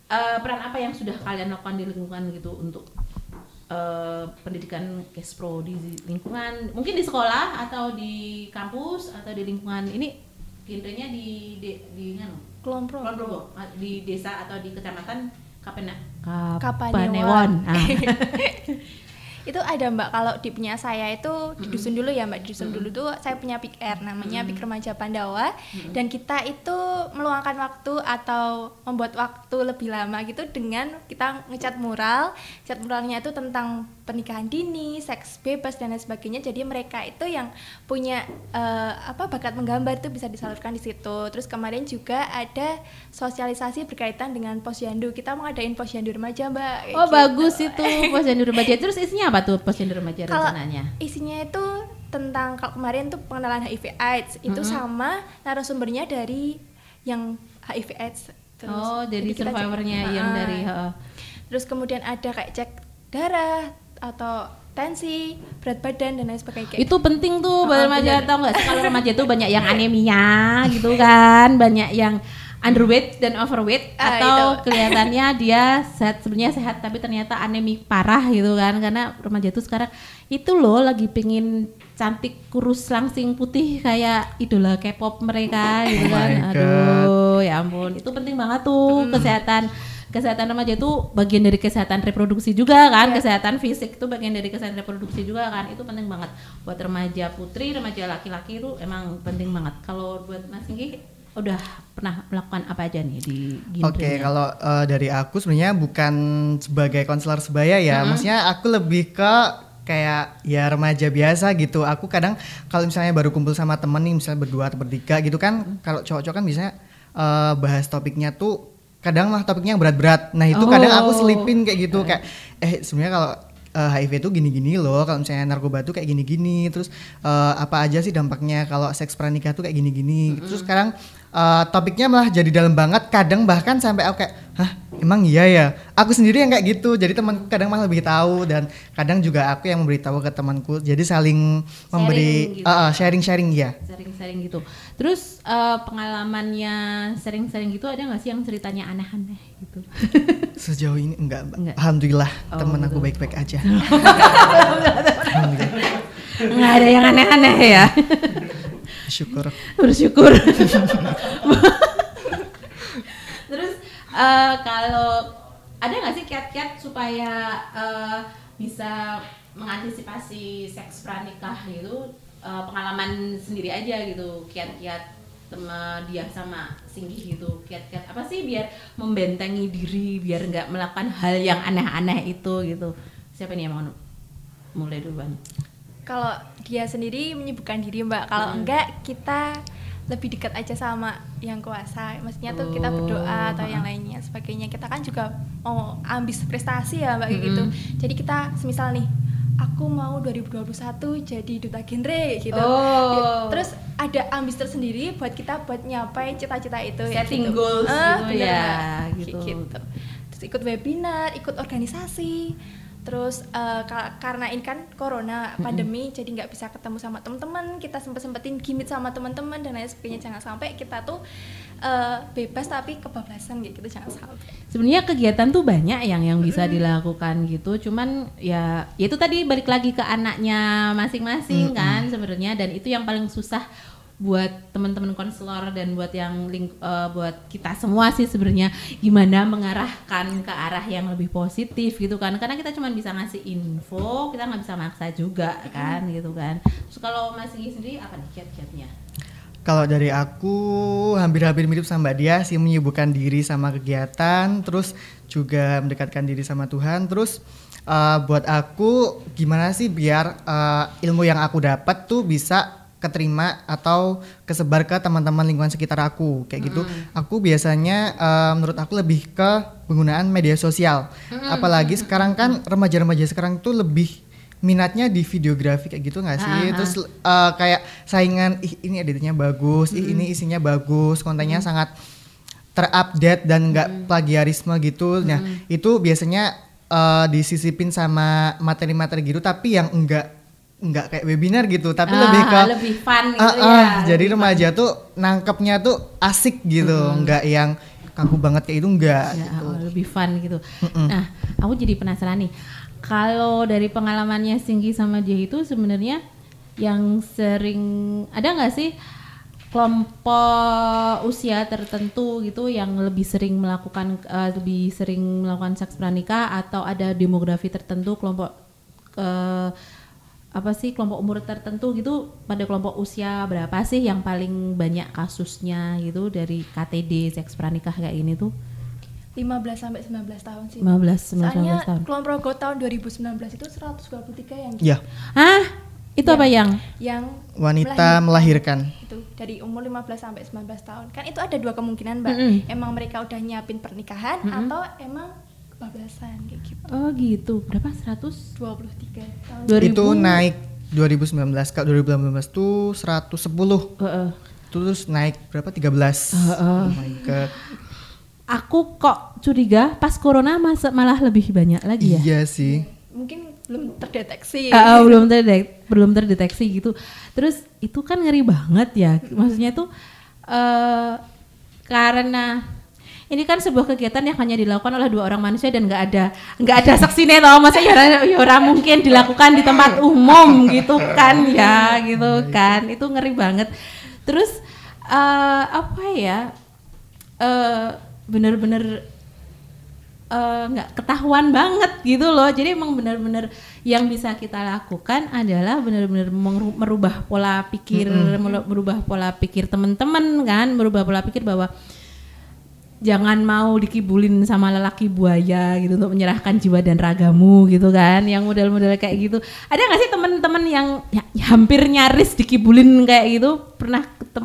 Speaker 2: eh, peran apa yang sudah kalian lakukan di lingkungan gitu untuk eh, pendidikan cash pro di lingkungan mungkin di sekolah atau di kampus atau di lingkungan ini genrenya di di di
Speaker 1: Kulon
Speaker 2: Kulon
Speaker 1: Progo.
Speaker 2: Progo, di desa atau di kecamatan Kapena
Speaker 1: Kapanewon.
Speaker 2: Ah.
Speaker 1: itu ada mbak. Kalau di punya saya itu di dusun dulu ya mbak. Di dusun dulu tuh saya punya pick air namanya pick remaja Pandawa. Dan kita itu meluangkan waktu atau membuat waktu lebih lama gitu dengan kita ngecat mural. Cat muralnya itu tentang pernikahan dini seks bebas dan lain sebagainya. Jadi mereka itu yang punya eh, apa bakat menggambar itu bisa disalurkan di situ. Terus kemarin juga ada sosialisasi berkaitan dengan posyandu. Kita mau ngadain posyandu remaja mbak.
Speaker 2: Oh
Speaker 1: gitu.
Speaker 2: bagus itu posyandu remaja. Terus isinya apa tuh posyandu remaja
Speaker 1: Kalau
Speaker 2: rencananya?
Speaker 1: isinya itu tentang kalau kemarin tuh pengenalan HIV AIDS. Itu sama narasumbernya dari yang HIV AIDS.
Speaker 2: oh dari survivornya yang dari heeh.
Speaker 1: Terus kemudian ada kayak cek darah atau tensi, berat badan dan lain sebagainya.
Speaker 2: itu penting tuh
Speaker 1: Oh,
Speaker 2: buat remaja tau nggak sih? Kalau remaja tuh banyak yang anemia gitu kan banyak yang underweight dan overweight
Speaker 1: Ah,
Speaker 2: atau
Speaker 1: itu.
Speaker 2: kelihatannya dia sehat sebenarnya sehat tapi ternyata anemik parah gitu kan. Karena remaja tuh sekarang itu loh lagi pengen cantik kurus langsing putih kayak idola K-pop mereka gitu
Speaker 3: Oh
Speaker 2: kan. aduh ya ampun. Itu penting banget tuh kesehatan kesehatan remaja itu bagian dari kesehatan reproduksi juga kan,
Speaker 1: Iya.
Speaker 2: kesehatan fisik itu bagian dari kesehatan reproduksi juga kan, itu penting banget buat remaja putri, remaja laki-laki itu emang penting banget. Kalau buat Mas Singgi udah pernah melakukan apa aja nih di
Speaker 3: Oke,
Speaker 2: Ginbrenya?
Speaker 3: kalau eh, dari aku sebenarnya bukan sebagai konselor sebaya ya, maksudnya aku lebih ke kayak ya remaja biasa gitu. Aku kadang kalau misalnya baru kumpul sama temen nih, misalnya berdua atau bertiga gitu kan, kalau cowok-cowok kan biasanya eh, bahas topiknya tuh kadang lah topiknya yang berat-berat. Nah itu kadang aku
Speaker 2: Oh.
Speaker 3: selipin kayak gitu kayak eh sebenarnya kalau eh, HIV itu gini-gini loh, kalau misalnya narkoba tuh kayak gini-gini, terus eh, apa aja sih dampaknya kalau seks pranikah tuh kayak gini-gini. Terus sekarang eh, topiknya malah jadi dalam banget, kadang bahkan sampai aku kayak, hah emang iya ya? Aku sendiri yang kayak gitu, jadi temanku kadang malah lebih tahu dan kadang juga aku yang memberitahu ke temanku, jadi saling memberi
Speaker 2: gitu.
Speaker 3: eh, eh, sharing-sharing ya.
Speaker 2: sering-sering gitu. Terus eh, pengalamannya sering-sering gitu ada nggak sih yang ceritanya aneh-aneh gitu?
Speaker 3: Sejauh ini enggak.
Speaker 2: Enggak.
Speaker 3: Alhamdulillah
Speaker 2: Oh,
Speaker 3: temen aku baik-baik aja.
Speaker 2: Nggak ada yang aneh-aneh ya.
Speaker 3: Syukur.
Speaker 2: Bersyukur. Terus eh, kalau ada nggak sih kiat-kiat supaya eh, bisa mengantisipasi seks pranikah gitu eh, pengalaman sendiri aja gitu kiat-kiat sama dia sama Singgi gitu kiat-kiat apa sih biar membentengi diri biar nggak melakukan hal yang aneh-aneh itu gitu siapa nih yang mau mulai duluan
Speaker 1: Kalau dia sendiri menyibukkan diri mbak, kalau
Speaker 2: Hmm.
Speaker 1: enggak kita lebih dekat aja sama yang kuasa. Maksudnya tuh kita berdoa atau yang lainnya sebagainya. Kita kan juga mau ambis prestasi ya mbak kayak gitu. Jadi kita semisal nih, aku mau 2021 jadi duta genre gitu.
Speaker 2: Oh.
Speaker 1: Terus ada ambis tersendiri buat kita buat nyapai cita-cita itu. ya
Speaker 2: Setting
Speaker 1: gitu.
Speaker 2: goals
Speaker 1: Eh,
Speaker 2: gitu
Speaker 1: bener,
Speaker 2: ya, gitu.
Speaker 1: Gitu terus ikut webinar, ikut organisasi, terus eh, ka- karena ini kan corona pandemi, jadi nggak bisa ketemu sama teman-teman, kita sempet sempetin gimit sama teman-teman dan lain sebagainya. Jangan sampai kita tuh eh, bebas tapi kebablasan gitu, jangan sampai.
Speaker 2: sebenarnya kegiatan tuh banyak yang yang bisa dilakukan gitu. Cuman ya ya itu tadi balik lagi ke anaknya masing-masing kan sebenarnya. Dan itu yang paling susah buat teman-teman konselor dan buat yang ling- eh, buat kita semua sih sebenarnya gimana mengarahkan ke arah yang lebih positif gitu kan. Karena kita cuma bisa ngasih info kita nggak bisa maksa juga kan gitu kan. Terus kalau Mas sendiri apa nih kiat-kiatnya?
Speaker 3: Kalau dari aku hampir-hampir mirip sama Mbak Dia sih menyibukkan diri sama kegiatan, terus juga mendekatkan diri sama Tuhan. Terus eh, buat aku gimana sih biar eh, ilmu yang aku dapat tuh bisa keterima atau kesebar ke teman-teman lingkungan sekitar aku kayak gitu. Aku biasanya eh, menurut aku lebih ke penggunaan media sosial. Apalagi sekarang kan remaja-remaja sekarang tuh lebih minatnya di videografi kayak gitu nggak sih?
Speaker 2: Ah.
Speaker 3: Terus eh, kayak saingan ih ini editannya bagus, ih ini isinya bagus, kontennya sangat terupdate dan nggak plagiarisme gitu. Nah, itu biasanya eh, disisipin sama materi-materi gitu tapi yang enggak enggak kayak webinar gitu, tapi
Speaker 2: Ah,
Speaker 3: lebih ke
Speaker 2: lebih fun gitu ya
Speaker 3: ah, jadi
Speaker 2: lebih
Speaker 3: remaja tuh nangkepnya tuh asik gitu, enggak yang kaku banget kayak itu enggak
Speaker 2: Ya,
Speaker 3: gitu.
Speaker 2: oh, lebih fun gitu. Nah, aku jadi penasaran nih. Kalau dari pengalamannya Singgi sama dia itu sebenarnya yang sering ada nggak sih kelompok usia tertentu gitu yang lebih sering melakukan eh, lebih sering melakukan seks pranikah atau ada demografi tertentu kelompok eh, apa sih kelompok umur tertentu gitu pada kelompok usia berapa sih yang paling banyak kasusnya gitu dari KTD seks pranikah kayak gini tuh
Speaker 1: 15 sampai 19 tahun sih.
Speaker 2: 15 19
Speaker 1: Soalnya
Speaker 2: tahun.
Speaker 1: Kulon Progo tahun 2019 itu 123 yang
Speaker 3: Ya,
Speaker 2: Hah? Itu
Speaker 1: Iya.
Speaker 2: apa yang?
Speaker 1: yang
Speaker 3: wanita melahirkan.
Speaker 1: itu dari umur 15 sampai 19 tahun. Kan itu ada dua kemungkinan, Mbak.
Speaker 2: Mm-mm.
Speaker 1: Emang mereka udah nyiapin pernikahan atau emang kebablasan kayak gitu.
Speaker 2: Oh gitu. Berapa? 100?
Speaker 1: 23 tahun.
Speaker 2: 2000?
Speaker 3: Itu naik 2019 kalau 2018 tuh 110
Speaker 2: Heeh.
Speaker 3: terus naik berapa 13
Speaker 2: Heeh.
Speaker 3: oh my god
Speaker 2: Aku kok curiga pas corona masa malah lebih banyak lagi ya?
Speaker 3: iya sih
Speaker 1: Mungkin belum terdeteksi.
Speaker 2: Ah, ah, belum terdeteksi, belum terdeteksi gitu. Terus itu kan ngeri banget ya. Maksudnya tuh eh karena ini kan sebuah kegiatan yang hanya dilakukan oleh dua orang manusia dan nggak ada nggak ada saksinya tau maksudnya ya ya ora mungkin dilakukan di tempat umum gitu kan ya gitu kan. Itu ngeri banget. Terus eh apa ya eh bener-bener eh, nggak ketahuan banget gitu loh. Jadi emang benar-benar yang bisa kita lakukan adalah benar-benar merubah pola pikir, melu- merubah pola pikir teman-teman kan, merubah pola pikir bahwa jangan mau dikibulin sama lelaki buaya gitu untuk menyerahkan jiwa dan ragamu gitu kan yang model-model kayak gitu. Ada nggak sih teman-teman yang ya, hampir nyaris dikibulin kayak gitu? Pernah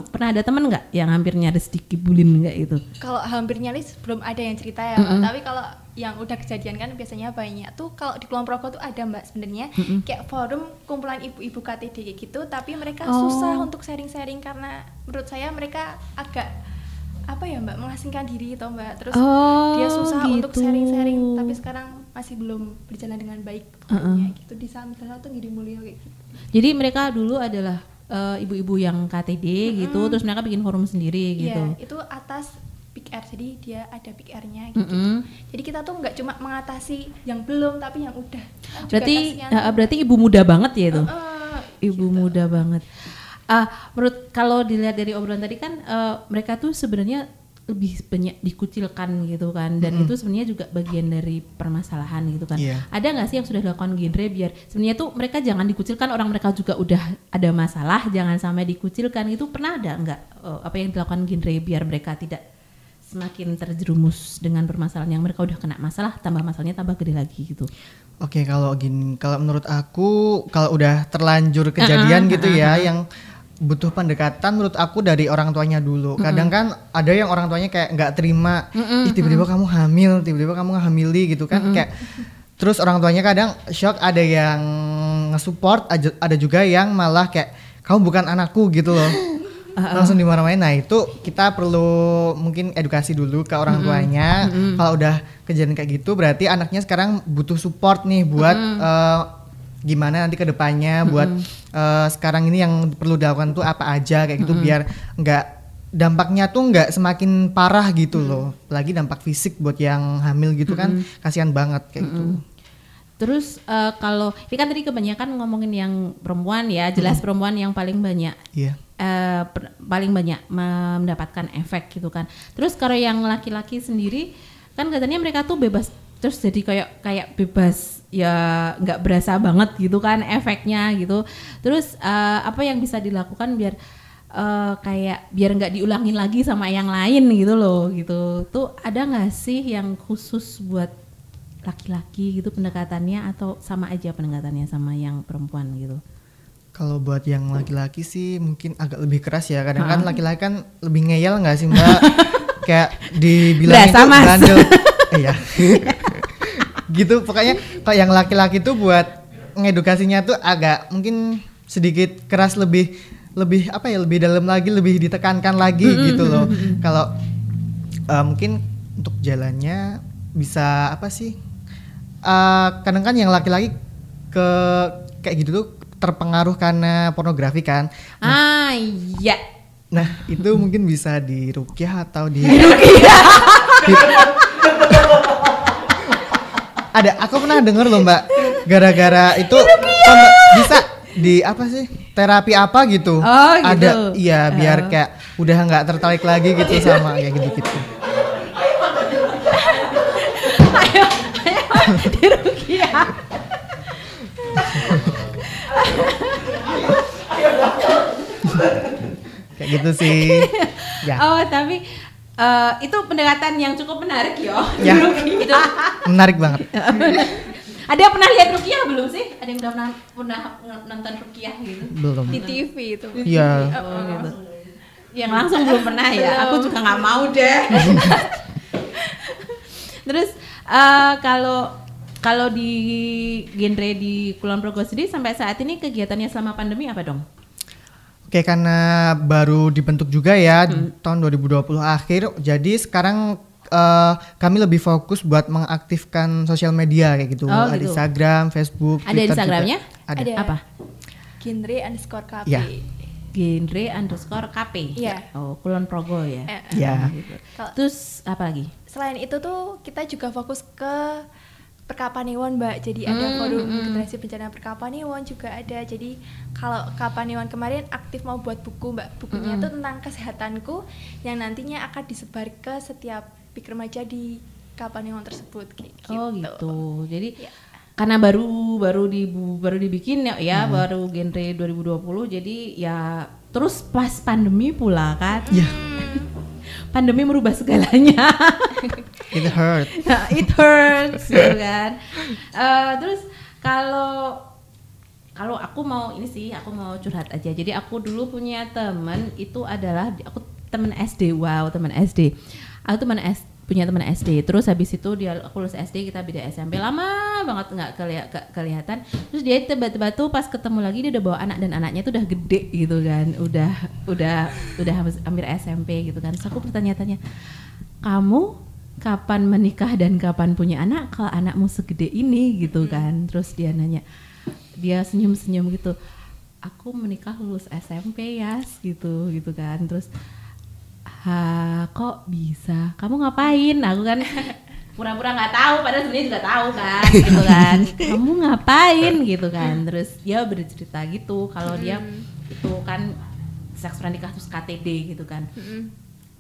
Speaker 2: pernah ada teman nggak yang hampir nyaris dikibulin kayak gitu?
Speaker 1: Kalau hampir nyaris belum ada yang cerita ya Mbak. tapi kalau yang udah kejadian kan biasanya banyak. Tuh kalau di Kulon Progo tuh ada mbak sebenarnya. Kayak forum kumpulan ibu-ibu KTD gitu tapi mereka
Speaker 2: Oh.
Speaker 1: susah untuk sharing-sharing karena menurut saya mereka agak apa ya mbak mengasingkan diri toh mbak terus
Speaker 2: Oh,
Speaker 1: dia susah untuk
Speaker 2: gitu.
Speaker 1: sharing-sharing tapi sekarang masih belum berjalan dengan baik pokoknya gitu di saat misalnya tuh ngiri mulia kayak gitu
Speaker 2: jadi mereka dulu adalah eh, ibu-ibu yang KTD gitu terus mereka bikin forum sendiri gitu
Speaker 1: Iya, itu atas Big R jadi dia ada Big R-nya gitu.
Speaker 2: Mm-mm.
Speaker 1: Jadi kita tuh nggak cuma mengatasi yang belum tapi yang udah. Kan
Speaker 2: berarti eh, berarti ibu muda banget ya itu
Speaker 1: Eh,
Speaker 2: ibu muda banget. Ah, menurut kalau dilihat dari obrolan tadi kan eh, mereka tuh sebenarnya lebih banyak dikucilkan gitu kan dan itu sebenarnya juga bagian dari permasalahan gitu kan.
Speaker 3: Iya.
Speaker 2: Ada nggak sih yang sudah dilakukan genre biar sebenarnya tuh mereka jangan dikucilkan orang mereka juga udah ada masalah jangan sampai dikucilkan itu pernah ada nggak eh, apa yang dilakukan genre biar mereka tidak semakin terjerumus dengan permasalahan yang mereka udah kena masalah tambah masalahnya tambah gede lagi gitu.
Speaker 3: Oke, kalau gini, kalau menurut aku kalau udah terlanjur kejadian gitu ya yang butuh pendekatan menurut aku dari orang tuanya dulu. Kadang kan ada yang orang tuanya kayak nggak terima, ih tiba-tiba kamu hamil, tiba-tiba kamu hamili gitu kan kayak terus orang tuanya kadang shock, ada yang nge-support, ada juga yang malah kayak kamu bukan anakku gitu loh. langsung dimarahin. Nah itu kita perlu mungkin edukasi dulu ke orang tuanya. Kalau udah kejadian kayak gitu, berarti anaknya sekarang butuh support nih buat eh, gimana nanti ke depannya. Buat eh, sekarang ini yang perlu dilakukan tuh apa aja kayak gitu biar nggak dampaknya tuh nggak semakin parah gitu loh. Apalagi dampak fisik buat yang hamil gitu kan kasihan banget kayak gitu.
Speaker 2: Terus eh, kalau ini kan tadi kebanyakan ngomongin yang perempuan ya, jelas perempuan yang paling banyak
Speaker 3: Iya.
Speaker 2: eh, per- paling banyak mendapatkan efek gitu kan. Terus kalau yang laki-laki sendiri kan katanya mereka tuh bebas terus jadi kayak kayak bebas ya nggak berasa banget gitu kan efeknya gitu. Terus eh, apa yang bisa dilakukan biar eh, kayak biar nggak diulangin lagi sama yang lain gitu loh gitu. Tuh ada nggak sih yang khusus buat laki-laki gitu pendekatannya atau sama aja pendekatannya sama yang perempuan gitu?
Speaker 3: Kalau buat yang laki-laki sih mungkin agak lebih keras ya. Kadang kan laki-laki kan lebih ngeyel nggak sih mbak? Kayak dibilang
Speaker 2: Berasa,
Speaker 3: itu
Speaker 2: Mas.
Speaker 3: bandel. Iya. gitu pokoknya kalau yang laki-laki tuh buat ngedukasinya tuh agak mungkin sedikit keras lebih lebih apa ya lebih dalam lagi lebih ditekankan lagi gitu loh. Kalau eh, mungkin untuk jalannya bisa apa sih? Eh, kadang kan yang laki-laki ke kayak gitu tuh terpengaruh karena pornografi kan.
Speaker 2: Ah iya.
Speaker 3: Nah, itu mungkin bisa di rukyah atau di Ada, aku pernah denger loh Mbak, gara-gara itu oh, Mbak, bisa di apa sih terapi apa gitu?
Speaker 2: Oh, gitu.
Speaker 3: Ada, iya biar kayak udah nggak tertarik lagi gitu sama kayak gitu-gitu.
Speaker 2: ayo, ayo di Rukiah.
Speaker 3: Kayak gitu sih. Ya,
Speaker 2: Oh tapi eh, itu pendekatan yang cukup menarik yo.
Speaker 3: Ya.
Speaker 2: Di Rukiah.
Speaker 3: menarik banget.
Speaker 2: Ada yang pernah lihat Rukiah belum sih? Ada yang udah pernah pernah nonton Rukiah gitu?
Speaker 3: Belum.
Speaker 1: di TV itu.
Speaker 3: Iya.
Speaker 2: Oh, gitu. Yang langsung belum pernah ya. Aku juga nggak mau deh. Terus eh, kalau kalau di genre di Kulon Progo sendiri sampai saat ini kegiatannya selama pandemi apa dong?
Speaker 3: Oke, karena baru dibentuk juga ya tahun 2020 akhir, jadi sekarang eh, kami lebih fokus buat mengaktifkan sosial media kayak gitu.
Speaker 2: Oh,
Speaker 3: Ada
Speaker 2: gitu.
Speaker 3: Instagram, Facebook,
Speaker 2: Ada
Speaker 3: Twitter juga.
Speaker 2: Instagramnya?
Speaker 3: Ada.
Speaker 1: Ada.
Speaker 2: Apa?
Speaker 1: Genre underscore KP.
Speaker 3: Iya.
Speaker 2: Genre underscore KP.
Speaker 1: Iya.
Speaker 2: Oh, Kulon Progo ya.
Speaker 1: Eh,
Speaker 3: Ya.
Speaker 2: Gitu.
Speaker 1: Kalau-
Speaker 2: Terus apa lagi?
Speaker 1: Selain itu tuh kita juga fokus ke Perkapanewon Mbak. Jadi ada forum generasi bencana Perkapanewon juga ada. Jadi kalau Kapanewon kemarin aktif mau buat buku Mbak. Bukunya tuh tentang kesehatanku yang nantinya akan disebar ke setiap pik remaja di kapan yang tersebut kayak gitu.
Speaker 2: Oh gitu. Jadi
Speaker 1: Iya.
Speaker 2: karena baru baru di baru dibikin ya, ya
Speaker 3: Hmm.
Speaker 2: baru genre 2020 jadi ya terus pas pandemi pula kan.
Speaker 3: Iya.
Speaker 2: pandemi merubah segalanya.
Speaker 3: It hurt.
Speaker 2: It hurts gitu kan. Eh, terus kalau kalau aku mau ini sih aku mau curhat aja. Jadi aku dulu punya temen itu adalah aku temen SD. Wow, temen SD. Aku temen S punya teman SD. Terus habis itu dia aku lulus SD kita beda SMP lama banget nggak kelia- ke- kelihatan. Terus dia tiba-tiba tuh pas ketemu lagi dia udah bawa anak dan anaknya tuh udah gede gitu kan. Udah udah udah hampir- SMP gitu kan. Terus aku bertanya-tanya, "Kamu kapan menikah dan kapan punya anak kalau anakmu segede ini gitu kan?" Terus dia nanya, dia senyum-senyum gitu. Aku menikah lulus SMP ya gitu gitu kan. Terus ha kok bisa? Kamu ngapain? Aku kan pura-pura nggak tahu padahal sebenarnya juga tahu kan gitu kan. Kamu ngapain? Gitu kan. Terus dia bercerita gitu kalau dia itu kan seks pranikah terus KTD gitu kan.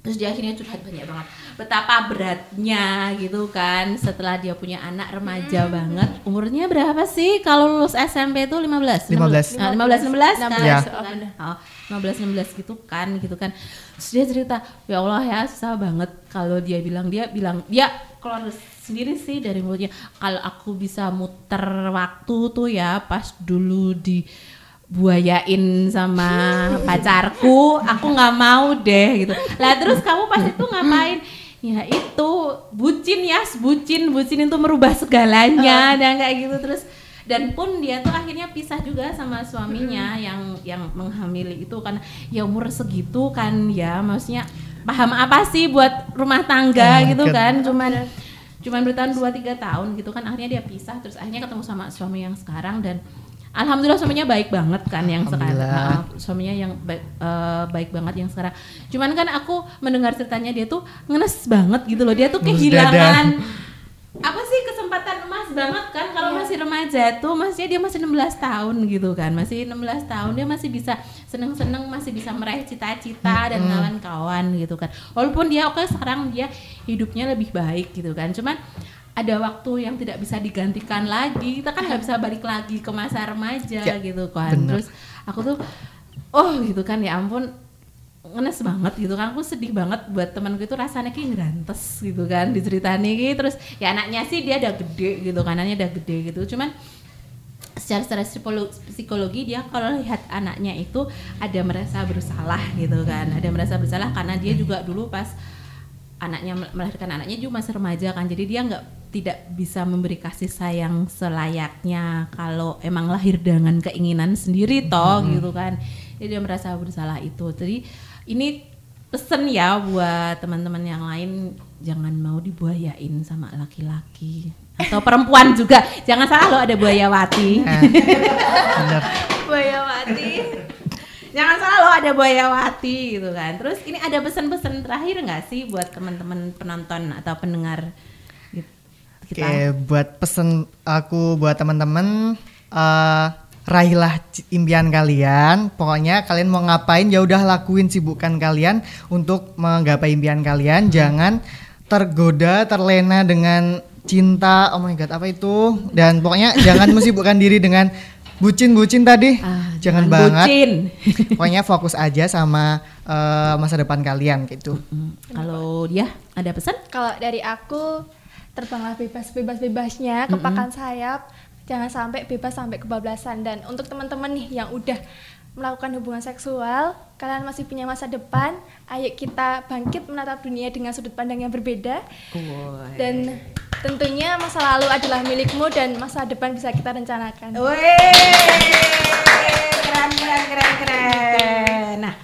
Speaker 2: Terus dia akhirnya curhat banyak banget. Betapa beratnya gitu kan setelah dia punya anak remaja banget. Umurnya berapa sih? Kalau lulus SMP itu 15
Speaker 3: 15.
Speaker 2: Nah, 15 16 kan
Speaker 1: 16,
Speaker 3: Ya.
Speaker 2: Gitu kan. Oh, 15 16 gitu kan gitu kan. Terus dia cerita ya Allah ya susah banget kalau dia bilang dia bilang dia keluar sendiri sih dari mulutnya. Kalau aku bisa muter waktu tuh ya pas dulu di buayain sama pacarku aku nggak mau deh gitu. Lah terus kamu pas itu ngapain? Ya itu bucin ya bucin bucin itu merubah segalanya dan kayak gitu. Terus dan pun dia tuh akhirnya pisah juga sama suaminya yang yang menghamili itu kan ya umur segitu kan ya maksudnya paham apa sih buat rumah tangga
Speaker 3: Oh
Speaker 2: gitu
Speaker 3: God.
Speaker 2: kan? Cuman cuman bertahan 2 3 tahun gitu kan akhirnya dia pisah terus akhirnya ketemu sama suami yang sekarang dan alhamdulillah suaminya baik banget kan yang sekarang. Ah, suaminya yang baik, eh, baik banget yang sekarang. Cuman kan aku mendengar ceritanya dia tuh ngenes banget gitu loh dia tuh kehilangan banget kan kalau
Speaker 1: Iya.
Speaker 2: masih remaja tuh maksudnya dia masih 16 tahun gitu kan. Masih 16 tahun dia masih bisa seneng-seneng masih bisa meraih cita-cita dan kawan-kawan gitu kan. Walaupun dia oke sekarang dia hidupnya lebih baik gitu kan. Cuman ada waktu yang tidak bisa digantikan lagi. Kita kan nggak bisa balik lagi ke masa remaja
Speaker 3: Ya,
Speaker 2: gitu kan.
Speaker 3: bener.
Speaker 2: terus aku tuh oh gitu kan ya ampun ngenes banget gitu kan. Aku sedih banget buat temanku itu rasanya kayak ngerantes gitu kan diceritain iki terus ya anaknya sih dia udah gede gitu kan anaknya udah gede gitu. Cuman secara secara psikolo- psikologi dia kalau lihat anaknya itu ada merasa bersalah gitu kan. Ada merasa bersalah karena dia juga dulu pas anaknya melahirkan anaknya juga masih remaja kan. Jadi dia nggak tidak bisa memberi kasih sayang selayaknya kalau emang lahir dengan keinginan sendiri toh gitu kan. Jadi dia merasa bersalah itu. Jadi ini pesen ya buat teman-teman yang lain. Jangan mau dibuayain sama laki-laki. Atau perempuan juga. Jangan salah lo ada buayawati.
Speaker 3: Nah, bener.
Speaker 1: Buaya mati.
Speaker 2: jangan salah lo ada buayawati gitu kan. Terus ini ada pesan-pesan terakhir nggak sih buat teman-teman penonton atau pendengar gitu, kita?
Speaker 3: Oke, buat pesen aku buat teman-teman eh raihlah impian kalian. Pokoknya kalian mau ngapain ya udah lakuin sibukan kalian untuk menggapai impian kalian. Jangan tergoda, terlena dengan cinta. Oh my god, apa itu? Dan pokoknya jangan mensibukkan diri dengan bucin-bucin tadi.
Speaker 2: Ah,
Speaker 3: jangan,
Speaker 2: jangan
Speaker 3: banget.
Speaker 2: bucin.
Speaker 3: Pokoknya fokus aja sama eh, masa depan kalian gitu.
Speaker 2: Hmm, kalau dia ada pesan
Speaker 1: Kalau dari aku terbanglah bebas bebas bebasnya kepakan sayap jangan sampai bebas sampai kebablasan dan untuk teman-teman nih yang udah melakukan hubungan seksual kalian masih punya masa depan ayo kita bangkit menatap dunia dengan sudut pandang yang berbeda dan tentunya masa lalu adalah milikmu dan masa depan bisa kita rencanakan
Speaker 2: keren keren keren keren. Nah,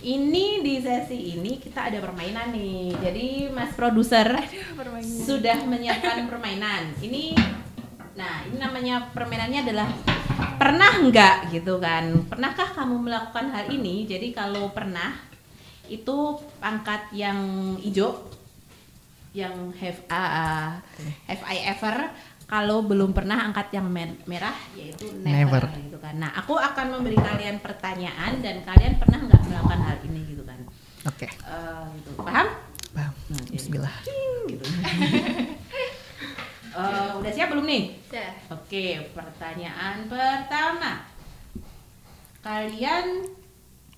Speaker 2: ini di sesi ini kita ada permainan nih. Jadi Mas produser sudah menyiapkan permainan. Ini nah, ini namanya permainannya adalah pernah nggak gitu kan? Pernahkah kamu melakukan hal ini? Jadi kalau pernah itu pangkat yang hijau yang have uh, have I ever kalau belum pernah angkat yang mer- merah yaitu never,
Speaker 3: Never.
Speaker 2: gitu kan. Nah, aku akan memberi kalian pertanyaan dan kalian pernah nggak melakukan hal ini gitu kan.
Speaker 3: Oke.
Speaker 2: Eh, gitu. Paham?
Speaker 3: Bam.
Speaker 2: Nah, jadi
Speaker 3: Bismillah.
Speaker 2: cing, gitu. Eh, udah siap belum nih?
Speaker 1: Dah.
Speaker 2: Oke, pertanyaan pertama. Kalian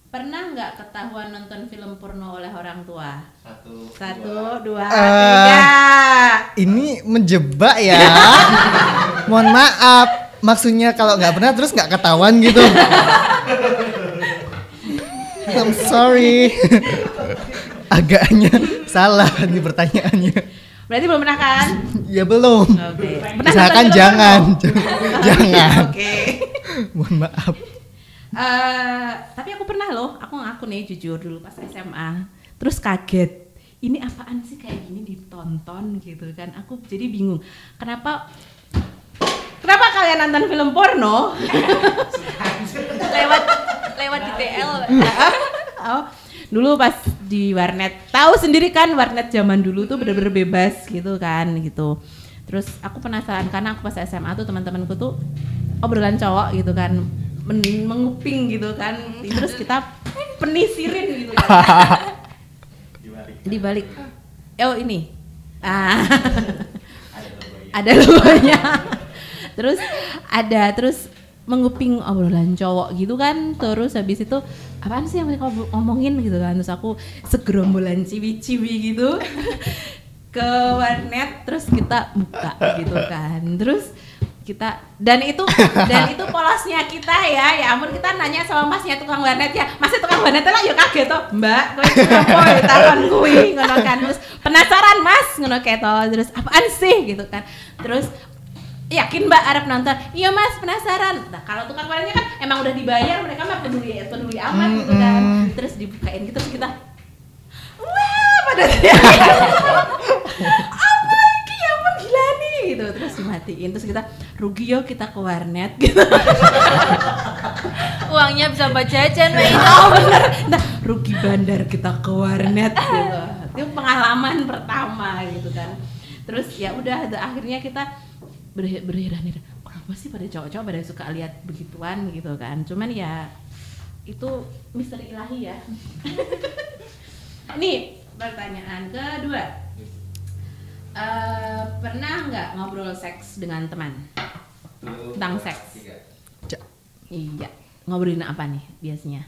Speaker 2: pernah nggak ketahuan nonton film porno oleh orang tua?
Speaker 4: Satu.
Speaker 2: Satu, dua,
Speaker 3: Eh.
Speaker 2: tiga.
Speaker 3: Ini menjebak ya. Mohon maaf. Maksudnya kalau nggak pernah terus nggak ketahuan gitu. I'm sorry. Agaknya salah nih pertanyaannya.
Speaker 2: Berarti belum pernah kan?
Speaker 3: Ya belum.
Speaker 2: Oke. Pernah
Speaker 3: Misalkan
Speaker 2: nonton film
Speaker 3: jangan, jangan.
Speaker 2: Oke.
Speaker 3: Mohon maaf.
Speaker 2: Eh, tapi aku pernah loh, aku ngaku nih jujur dulu pas SMA. Terus kaget. Ini apaan sih kayak gini ditonton gitu kan. Aku jadi bingung. Kenapa Kenapa kalian nonton film porno?
Speaker 1: lewat lewat di TL
Speaker 2: oh, dulu pas di warnet tahu sendiri kan warnet zaman dulu tuh bener-bener bebas gitu kan gitu. Terus aku penasaran karena aku pas SMA tuh teman-temanku tuh obrolan cowok gitu kan men- menguping gitu kan. Terus kita penisirin gitu kan. Di balik oh ini. Ah. Ada logonya. Terus ada terus menguping obrolan cowok gitu kan. Terus habis itu apaan sih yang mereka ngomongin gitu kan? Terus aku segerombolan ciwi-ciwi gitu ke warnet terus kita buka gitu kan. Terus kita dan itu dan itu polosnya kita ya. Ya ampun kita nanya sama masnya tukang warnet ya masnya tukang warnet lah ya kaget tuh mbak kowe apa ya takon ngono kan. Terus penasaran mas? Ngono toh. Terus apaan sih? Gitu kan. Terus yakin mbak Arab nonton? Iya mas penasaran. Nah kalau tukang warnetnya kan emang udah dibayar mereka mah peduli peduli amat gitu kan. Terus dibukain gitu terus kita wah pada apa ini? Ya ampun gila nih? Gitu. Terus dimatiin terus kita rugi yo kita ke warnet. Gitu.
Speaker 1: Uangnya bisa buat jajan Mbak Ina.
Speaker 2: oh bener. Nah rugi bandar kita ke warnet. Gitu. Itu pengalaman pertama gitu kan. Terus ya udah akhirnya kita berheran-heran kenapa sih pada cowok-cowok pada suka lihat begituan gitu kan? Cuman ya itu misteri ilahi ya. Nih pertanyaan kedua. Eh, pernah nggak ngobrol seks dengan teman? Tentang seks. Iya. Ngobrolin apa nih biasanya?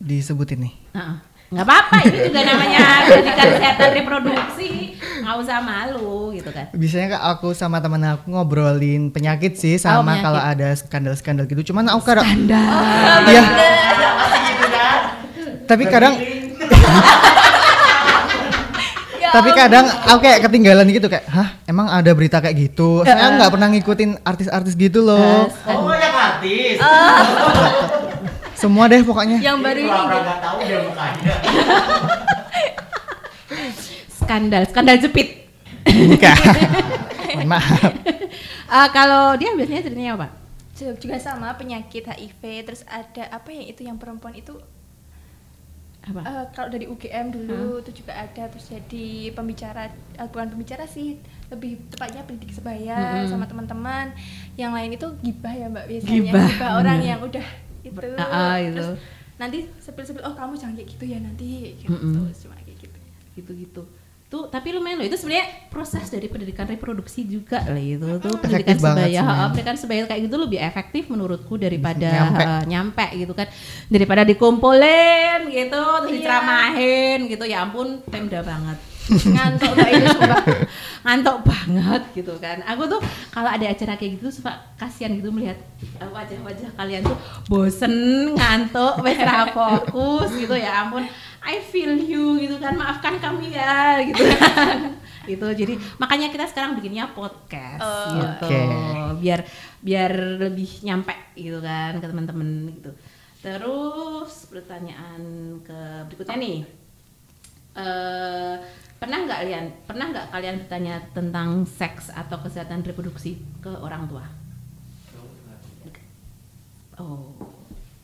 Speaker 3: Disebutin nih.
Speaker 2: Heeh. Nggak apa-apa itu juga namanya pendidikan kesehatan reproduksi nggak usah malu gitu kan
Speaker 3: Biasanya kak aku sama temen aku ngobrolin penyakit sih
Speaker 2: Oh,
Speaker 3: sama
Speaker 2: penyakit.
Speaker 3: kalau ada skandal-skandal gitu. Cuman aku kadang
Speaker 2: Anda
Speaker 3: Iya. Tapi kadang
Speaker 1: Ya
Speaker 3: tapi kadang aku kayak ketinggalan gitu kayak, hah emang ada berita kayak gitu? Saya nggak pernah ngikutin artis-artis gitu loh.
Speaker 4: Oh, yang artis.
Speaker 3: Semua deh pokoknya.
Speaker 1: yang baru ini gitu.
Speaker 4: nggak tahu dia mukanya.
Speaker 2: skandal skandal jepit
Speaker 3: Bukan. Maaf.
Speaker 2: Eh, kalau dia biasanya ceritanya apa
Speaker 1: juga sama penyakit HIV terus ada apa ya itu yang perempuan itu
Speaker 2: apa
Speaker 1: eh, kalau dari UGM dulu itu juga ada terus jadi pembicara eh, bukan pembicara sih lebih tepatnya pendidik sebaya
Speaker 2: Mm-mm.
Speaker 1: sama teman-teman yang lain itu gibah ya mbak biasanya
Speaker 2: Gibah,
Speaker 1: orang
Speaker 2: bener.
Speaker 1: yang udah itu
Speaker 2: Ber- ah, ah, itu.
Speaker 1: terus nanti sepil-sepil oh kamu jangan kayak gitu ya nanti gitu
Speaker 2: Mm-mm.
Speaker 1: cuma kayak gitu
Speaker 2: gitu-gitu tuh tapi lumayan loh itu sebenarnya proses dari pendidikan reproduksi juga lah itu tuh
Speaker 3: Efektif
Speaker 2: pendidikan
Speaker 3: banget
Speaker 2: sebaya ha,
Speaker 3: Mel.
Speaker 2: pendidikan sebaya kayak gitu lebih efektif menurutku daripada
Speaker 3: Nyampe.
Speaker 2: ha, nyampe gitu kan daripada dikumpulin gitu terus
Speaker 1: Iya.
Speaker 2: diceramahin gitu ya ampun pemda banget
Speaker 1: ngantuk mbak itu sumpah
Speaker 2: ngantuk banget gitu kan. Aku tuh kalau ada acara kayak gitu suka kasihan gitu melihat uh, wajah-wajah kalian tuh bosen ngantuk wes ra fokus gitu. Ya ampun I feel you gitu kan. Maafkan kami ya gitu kan. Gitu. Jadi makanya kita sekarang bikinnya podcast
Speaker 1: Oh.
Speaker 2: gitu.
Speaker 3: Oke.
Speaker 2: biar biar lebih nyampe gitu kan ke teman-teman gitu. Terus pertanyaan ke berikutnya nih. Eh pernah nggak kalian pernah nggak kalian bertanya tentang seks atau kesehatan reproduksi ke orang tua? Oh,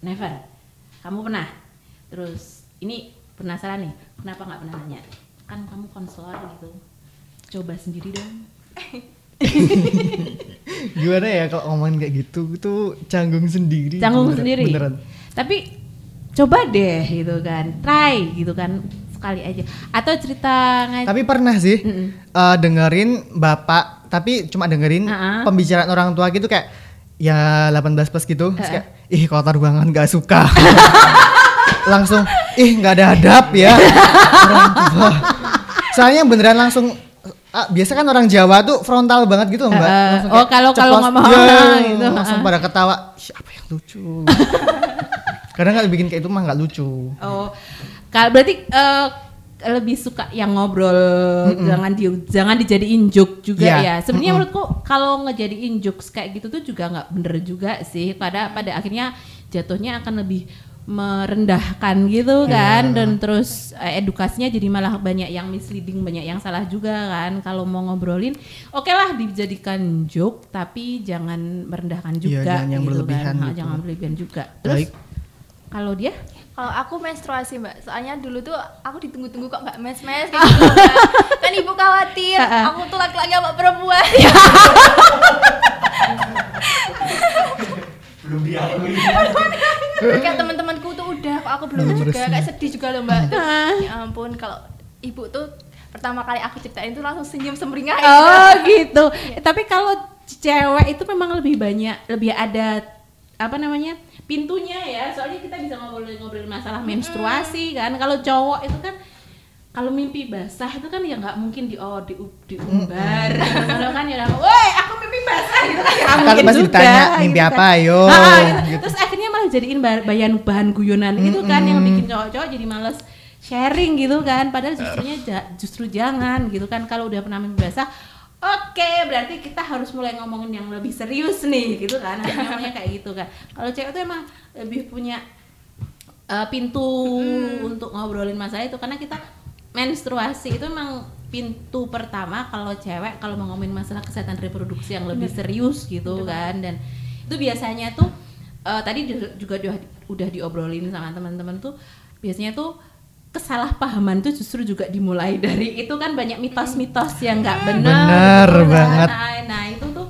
Speaker 2: never. Kamu pernah? Terus ini penasaran nih, kenapa nggak pernah nanya? Kan kamu konselor gitu. Coba sendiri dong.
Speaker 3: Gimana ya kalau ngomongin kayak gitu tuh canggung sendiri.
Speaker 2: Canggung
Speaker 3: Beneran-
Speaker 2: sendiri.
Speaker 3: Beneran.
Speaker 2: Tapi coba deh gitu kan, try gitu kan. Sekali aja atau cerita ngaji
Speaker 3: Tapi pernah sih eh, dengerin bapak, tapi cuma dengerin
Speaker 2: Uh-uh.
Speaker 3: pembicaraan orang tua gitu kayak ya 18 plus gitu. Terus kayak ih kotor banget gak suka. langsung ih nggak ada adab ya orang tua. Soalnya beneran langsung ah, biasa kan orang Jawa tuh frontal banget gitu mbak. Langsung
Speaker 2: Oh, kalau- kalau ngomong,
Speaker 3: Iya,
Speaker 2: gitu.
Speaker 3: langsung pada ketawa. Ih, apa yang lucu? Kadang nggak bikin kayak itu mah nggak lucu.
Speaker 2: Oh, kalau berarti eh, lebih suka yang ngobrol, jangan di jangan dijadiin joke juga
Speaker 3: Iya.
Speaker 2: ya. Sebenarnya menurutku kalau ngejadiin jokes kayak gitu tuh juga nggak bener juga sih. Pada pada akhirnya jatuhnya akan lebih merendahkan gitu kan dan terus eh, edukasinya jadi malah banyak yang misleading banyak yang salah juga kan kalau mau ngobrolin oke lah dijadikan joke tapi jangan merendahkan
Speaker 3: Iya,
Speaker 2: juga
Speaker 3: jangan yang
Speaker 2: gitu
Speaker 3: berlebihan
Speaker 2: kan.
Speaker 3: Gitu.
Speaker 2: jangan berlebihan juga terus kalau dia
Speaker 1: Kalau aku menstruasi mbak, soalnya dulu tuh aku ditunggu-tunggu kok nggak mes-mes kayak gitu Mbak. Kan ibu khawatir, aku tuh laki-laki apa perempuan.
Speaker 4: belum diakui
Speaker 1: kayak teman-temanku tuh udah, kok aku belum juga, kayak sedih juga loh mbak.
Speaker 2: Ah.
Speaker 1: ya ampun, kalau ibu tuh pertama kali aku ceritain tuh langsung senyum semringah
Speaker 2: Oh gitu. Eh, Tapi kalau cewek itu memang lebih banyak, lebih ada apa namanya pintunya ya. Soalnya kita bisa ngobrol-ngobrol masalah menstruasi kan. Kalau cowok itu kan kalau mimpi basah itu kan ya nggak mungkin di oh di diumbar. Kalau kan ya, woi aku mimpi basah gitu kan ya
Speaker 3: Kan
Speaker 2: mungkin
Speaker 3: pasti
Speaker 2: juga.
Speaker 3: ditanya, "Mimpi
Speaker 2: gitu
Speaker 3: apa,
Speaker 2: kan.
Speaker 3: ayo?"
Speaker 2: Ah, gitu.
Speaker 3: Gitu.
Speaker 2: Terus akhirnya malah jadiin ba- bahan bahan guyonan itu kan yang bikin cowok-cowok jadi males sharing gitu kan padahal justrunya ja- justru jangan gitu kan kalau udah pernah mimpi basah oke berarti kita harus mulai ngomongin yang lebih serius nih gitu kan? Namanya kayak gitu kan kalau cewek tuh emang lebih punya uh, pintu untuk ngobrolin masalah itu karena kita menstruasi itu emang pintu pertama kalau cewek kalau mau ngomongin masalah kesehatan reproduksi yang lebih serius gitu kan? Dan itu biasanya tuh uh, tadi di- juga udah diobrolin sama teman-teman tuh biasanya tuh kesalahpahaman tuh justru juga dimulai dari itu kan banyak mitos-mitos yang nggak benar
Speaker 3: Bener
Speaker 2: gitu kan.
Speaker 3: banget.
Speaker 2: Nah, nah itu tuh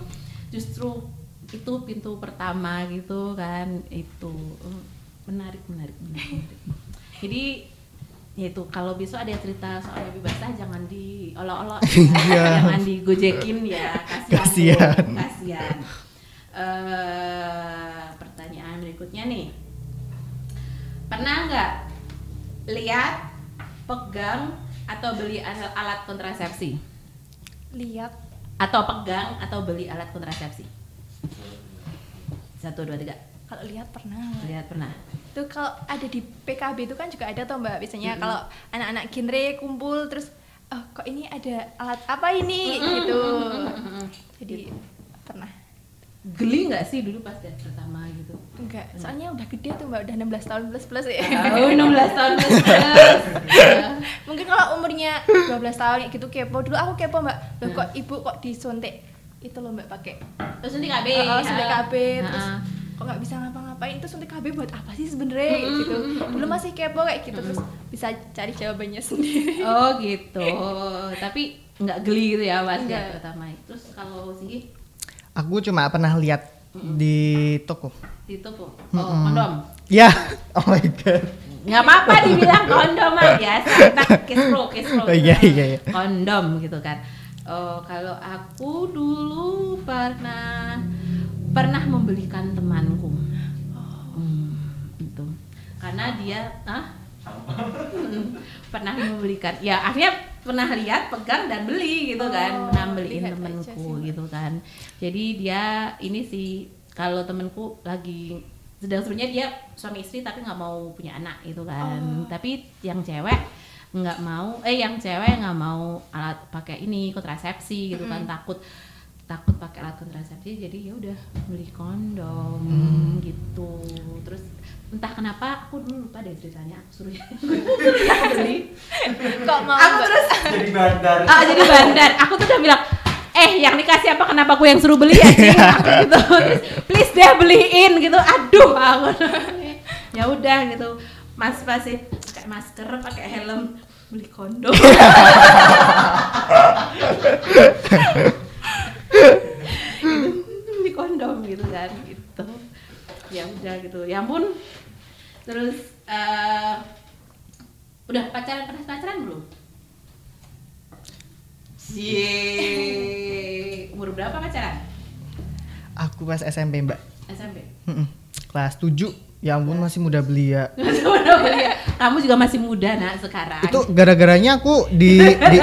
Speaker 2: justru itu pintu pertama gitu kan itu Eh, menarik menarik menarik, jadi ya itu kalau besok ada cerita soal lebih basah jangan diolok-olok ya.
Speaker 3: Iya.
Speaker 2: jangan digojekin ya kasihan
Speaker 3: Kasihan.
Speaker 2: Eh, pertanyaan berikutnya nih pernah nggak lihat pegang atau beli alat, kontrasepsi?
Speaker 1: Lihat,
Speaker 2: atau pegang atau beli alat kontrasepsi? Satu dua tiga.
Speaker 1: Kalau lihat pernah.
Speaker 2: lihat pernah.
Speaker 1: Tuh kalau ada di PKB itu kan juga ada tuh mbak biasanya.
Speaker 2: Mm-mm.
Speaker 1: kalau anak-anak genre kumpul terus oh kok ini ada alat apa ini? Gitu. Jadi pernah.
Speaker 2: geli nggak sih dulu pas lihat pertama
Speaker 1: Enggak, soalnya udah gede tuh mbak, udah 16 tahun plus plus ya.
Speaker 2: oh 16 tahun plus plus. Ya.
Speaker 1: Mungkin kalau umurnya 12 tahun kayak gitu kepo. Dulu aku kepo mbak, loh kok ibu kok disuntik itu loh mbak pakai?
Speaker 2: Terus suntik KB
Speaker 1: Oh, suntik KB terus kok nggak bisa ngapa-ngapain? Itu suntik KB buat apa sih sebenarnya? Kayak gitu. dulu masih kepo kayak gitu terus bisa cari jawabannya sendiri.
Speaker 2: Oh gitu. Tapi nggak geli gitu ya
Speaker 1: Nggak.
Speaker 2: lihat pertama. Terus kalau sih
Speaker 3: Aku cuma pernah lihat di toko.
Speaker 2: Di toko? Oh kondom?
Speaker 3: Ya, oh my god.
Speaker 2: nggak apa-apa dibilang kondom kiss pro kiss pro
Speaker 3: Oh, iya, iya, iya.
Speaker 2: kondom gitu kan. Oh kalau aku dulu pernah pernah membelikan temanku. Hmm, itu karena dia ah pernah membelikan ya akhirnya pernah lihat pegang dan beli gitu kan.
Speaker 1: Oh,
Speaker 2: pernah beliin
Speaker 1: aja
Speaker 2: temenku
Speaker 1: sih.
Speaker 2: gitu kan. Jadi dia ini sih kalau temenku lagi sedang sebenarnya dia suami istri tapi nggak mau punya anak gitu kan.
Speaker 1: Oh.
Speaker 2: tapi yang cewek nggak mau eh yang cewek nggak mau alat pakai ini kontrasepsi gitu kan. Takut takut pakai alat kontrasepsi jadi ya udah beli kondom gitu. Terus entah kenapa aku dulu lupa deh ceritanya aku suruh suruh beli.
Speaker 1: Kok mau
Speaker 2: aku terus
Speaker 4: jadi bandar.
Speaker 2: Ah jadi bandar. Aku tuh udah bilang eh yang dikasih apa? Kenapa aku yang suruh beli ya Cing?" Aku gitu. Terus please deh beliin gitu. Aduh aku. Ya udah gitu. Mas pasti pakai masker pakai helm. Beli kondom. Beli kondom gitu kan gitu. Ya udah gitu. Ya ampun. Terus eh Udah pacaran pernah pacaran belum? Cie. Umur berapa pacaran?
Speaker 3: Aku pas SMP mbak.
Speaker 2: SMP.
Speaker 3: Mm-mm. Kelas 7 Ya ampun masih muda belia.
Speaker 2: Kamu juga masih muda nak sekarang.
Speaker 3: Itu gara-garanya aku di, di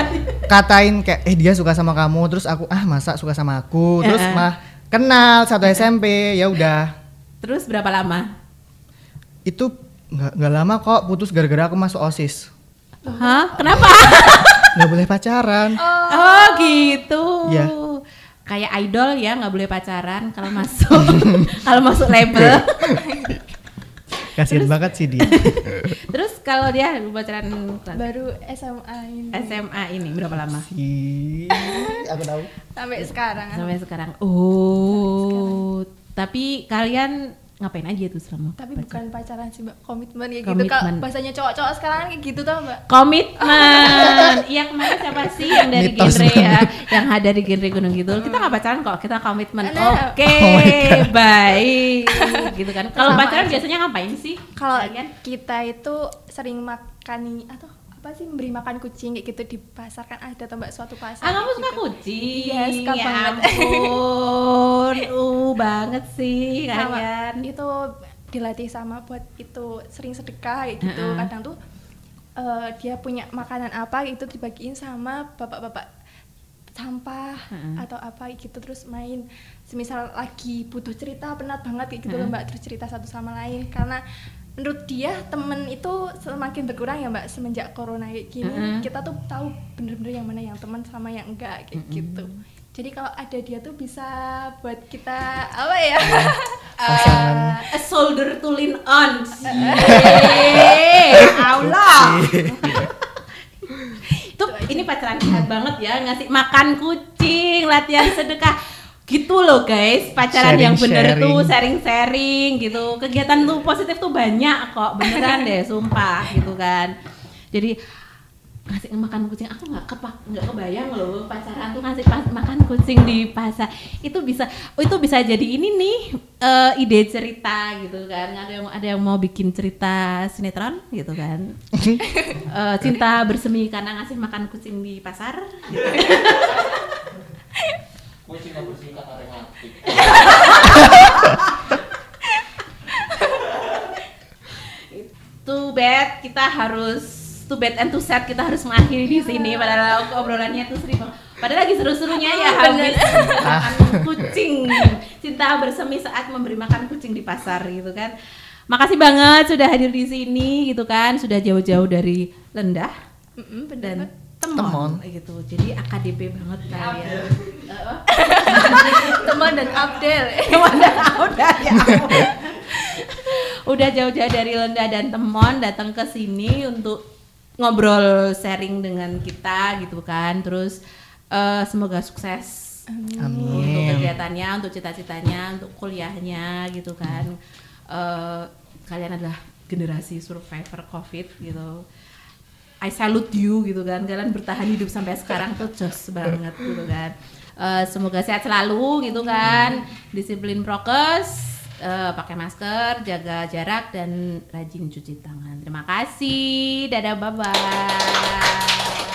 Speaker 3: katain kayak eh dia suka sama kamu terus aku ah masa suka sama aku terus
Speaker 2: eh.
Speaker 3: mah kenal satu SMP ya udah
Speaker 2: Terus berapa lama?
Speaker 3: itu nggak nggak lama kok putus gara-gara aku masuk osis
Speaker 2: Hah? Kenapa?
Speaker 3: nggak boleh pacaran.
Speaker 2: Oh. Gitu.
Speaker 3: Iya.
Speaker 2: Kayak idol ya nggak boleh pacaran kalau masuk. Kalau masuk label.
Speaker 3: kasian banget sih dia.
Speaker 2: Terus kalau dia pacaran
Speaker 1: baru SMA ini.
Speaker 2: SMA ini berapa lama?
Speaker 3: Ih, aku tahu.
Speaker 1: Sampai sekarang.
Speaker 2: Sampai sekarang. Oh, tapi kalian ngapain aja tuh selama
Speaker 1: tapi
Speaker 2: pacaran?
Speaker 1: bukan pacaran sih mbak. Komitmen ya gitu. Kalau bahasanya cowok-cowok sekarang kayak gitu tau mbak.
Speaker 2: Komitmen. Iya kemarin siapa sih yang dari
Speaker 3: Mitos.
Speaker 2: genre ya? Yang ada di genre Gunung Kidul? Kita nggak pacaran kok kita komitmen.
Speaker 1: Nah.
Speaker 2: oke
Speaker 3: Oh my God.
Speaker 2: baik. Gitu kan. Kalau pacaran
Speaker 1: aja.
Speaker 2: biasanya ngapain sih?
Speaker 1: Kalau
Speaker 2: kalian?
Speaker 1: kita itu sering makan atau apa sih memberi makan kucing kayak gitu di pasar kan ada tuh mbak suatu pasar
Speaker 2: ah kamu suka
Speaker 1: gitu.
Speaker 2: kucing
Speaker 1: Iya, suka
Speaker 2: ya
Speaker 1: banget.
Speaker 2: ampun uh banget sih
Speaker 1: sama
Speaker 2: kalian
Speaker 1: itu dilatih sama buat itu sering sedekah kayak gitu
Speaker 2: Heeh.
Speaker 1: kadang tuh eh, dia punya makanan apa itu dibagiin sama bapak-bapak sampah
Speaker 2: Heeh.
Speaker 1: atau apa gitu terus main semisal lagi butuh cerita penat banget kayak gitu loh
Speaker 2: Heeh.
Speaker 1: mbak terus cerita satu sama lain karena menurut dia temen itu semakin berkurang ya mbak semenjak corona kayak gini.
Speaker 2: Heeh.
Speaker 1: kita tuh tahu bener-bener yang mana yang teman sama yang enggak kayak gitu. Jadi kalau ada dia tuh bisa buat kita apa ya?
Speaker 3: Pasangan.
Speaker 2: a shoulder to lean on. Allah. Itu ini pacaran sehat banget ya ngasih makan kucing latihan sedekah gitu loh guys. Pacaran yang bener
Speaker 3: Sharing-sharing.
Speaker 2: tuh sharing-sharing gitu. Kegiatan tuh positif tuh banyak kok. Beneran deh sumpah gitu kan. Jadi ngasih makan kucing. Aku nggak kepak nggak kebayang loh pacaran tuh ngasih pas- makan kucing di pasar. Itu bisa oh, itu bisa jadi ini nih eh, ide cerita gitu kan. Ada yang ada yang mau bikin cerita sinetron gitu kan. Eh, cinta bersemi karena ngasih makan kucing di pasar gitu.
Speaker 4: Nggak
Speaker 2: too bad kita harus too bad and too sad kita harus mengakhiri di sini. Padahal obrolannya tuh seru banget. padahal lagi seru-serunya ya habis. Makan kucing. Cinta bersemi saat memberi makan kucing di pasar gitu kan. Makasih banget sudah hadir di sini gitu kan. Sudah jauh-jauh dari Lendah
Speaker 1: Mm-mm, bener
Speaker 2: dan
Speaker 1: Mbak.
Speaker 2: Temon, gitu. Jadi AKDP banget kalian
Speaker 1: teman dan Abdel.
Speaker 2: Udah udah ya ampun. udah jauh-jauh dari Lenda dan Temon datang ke sini untuk ngobrol sharing dengan kita gitu kan. Terus eh, semoga sukses. Untuk
Speaker 3: amin
Speaker 2: kegiatannya untuk cita-citanya untuk kuliahnya gitu kan. Eh, kalian adalah generasi survivor covid gitu. I salute you gitu kan. Kalian bertahan hidup sampai sekarang tuh jos banget gitu kan Eh, semoga sehat selalu gitu kan. Disiplin prokes eh, pakai masker jaga jarak dan rajin cuci tangan. Terima kasih. Dadah bye bye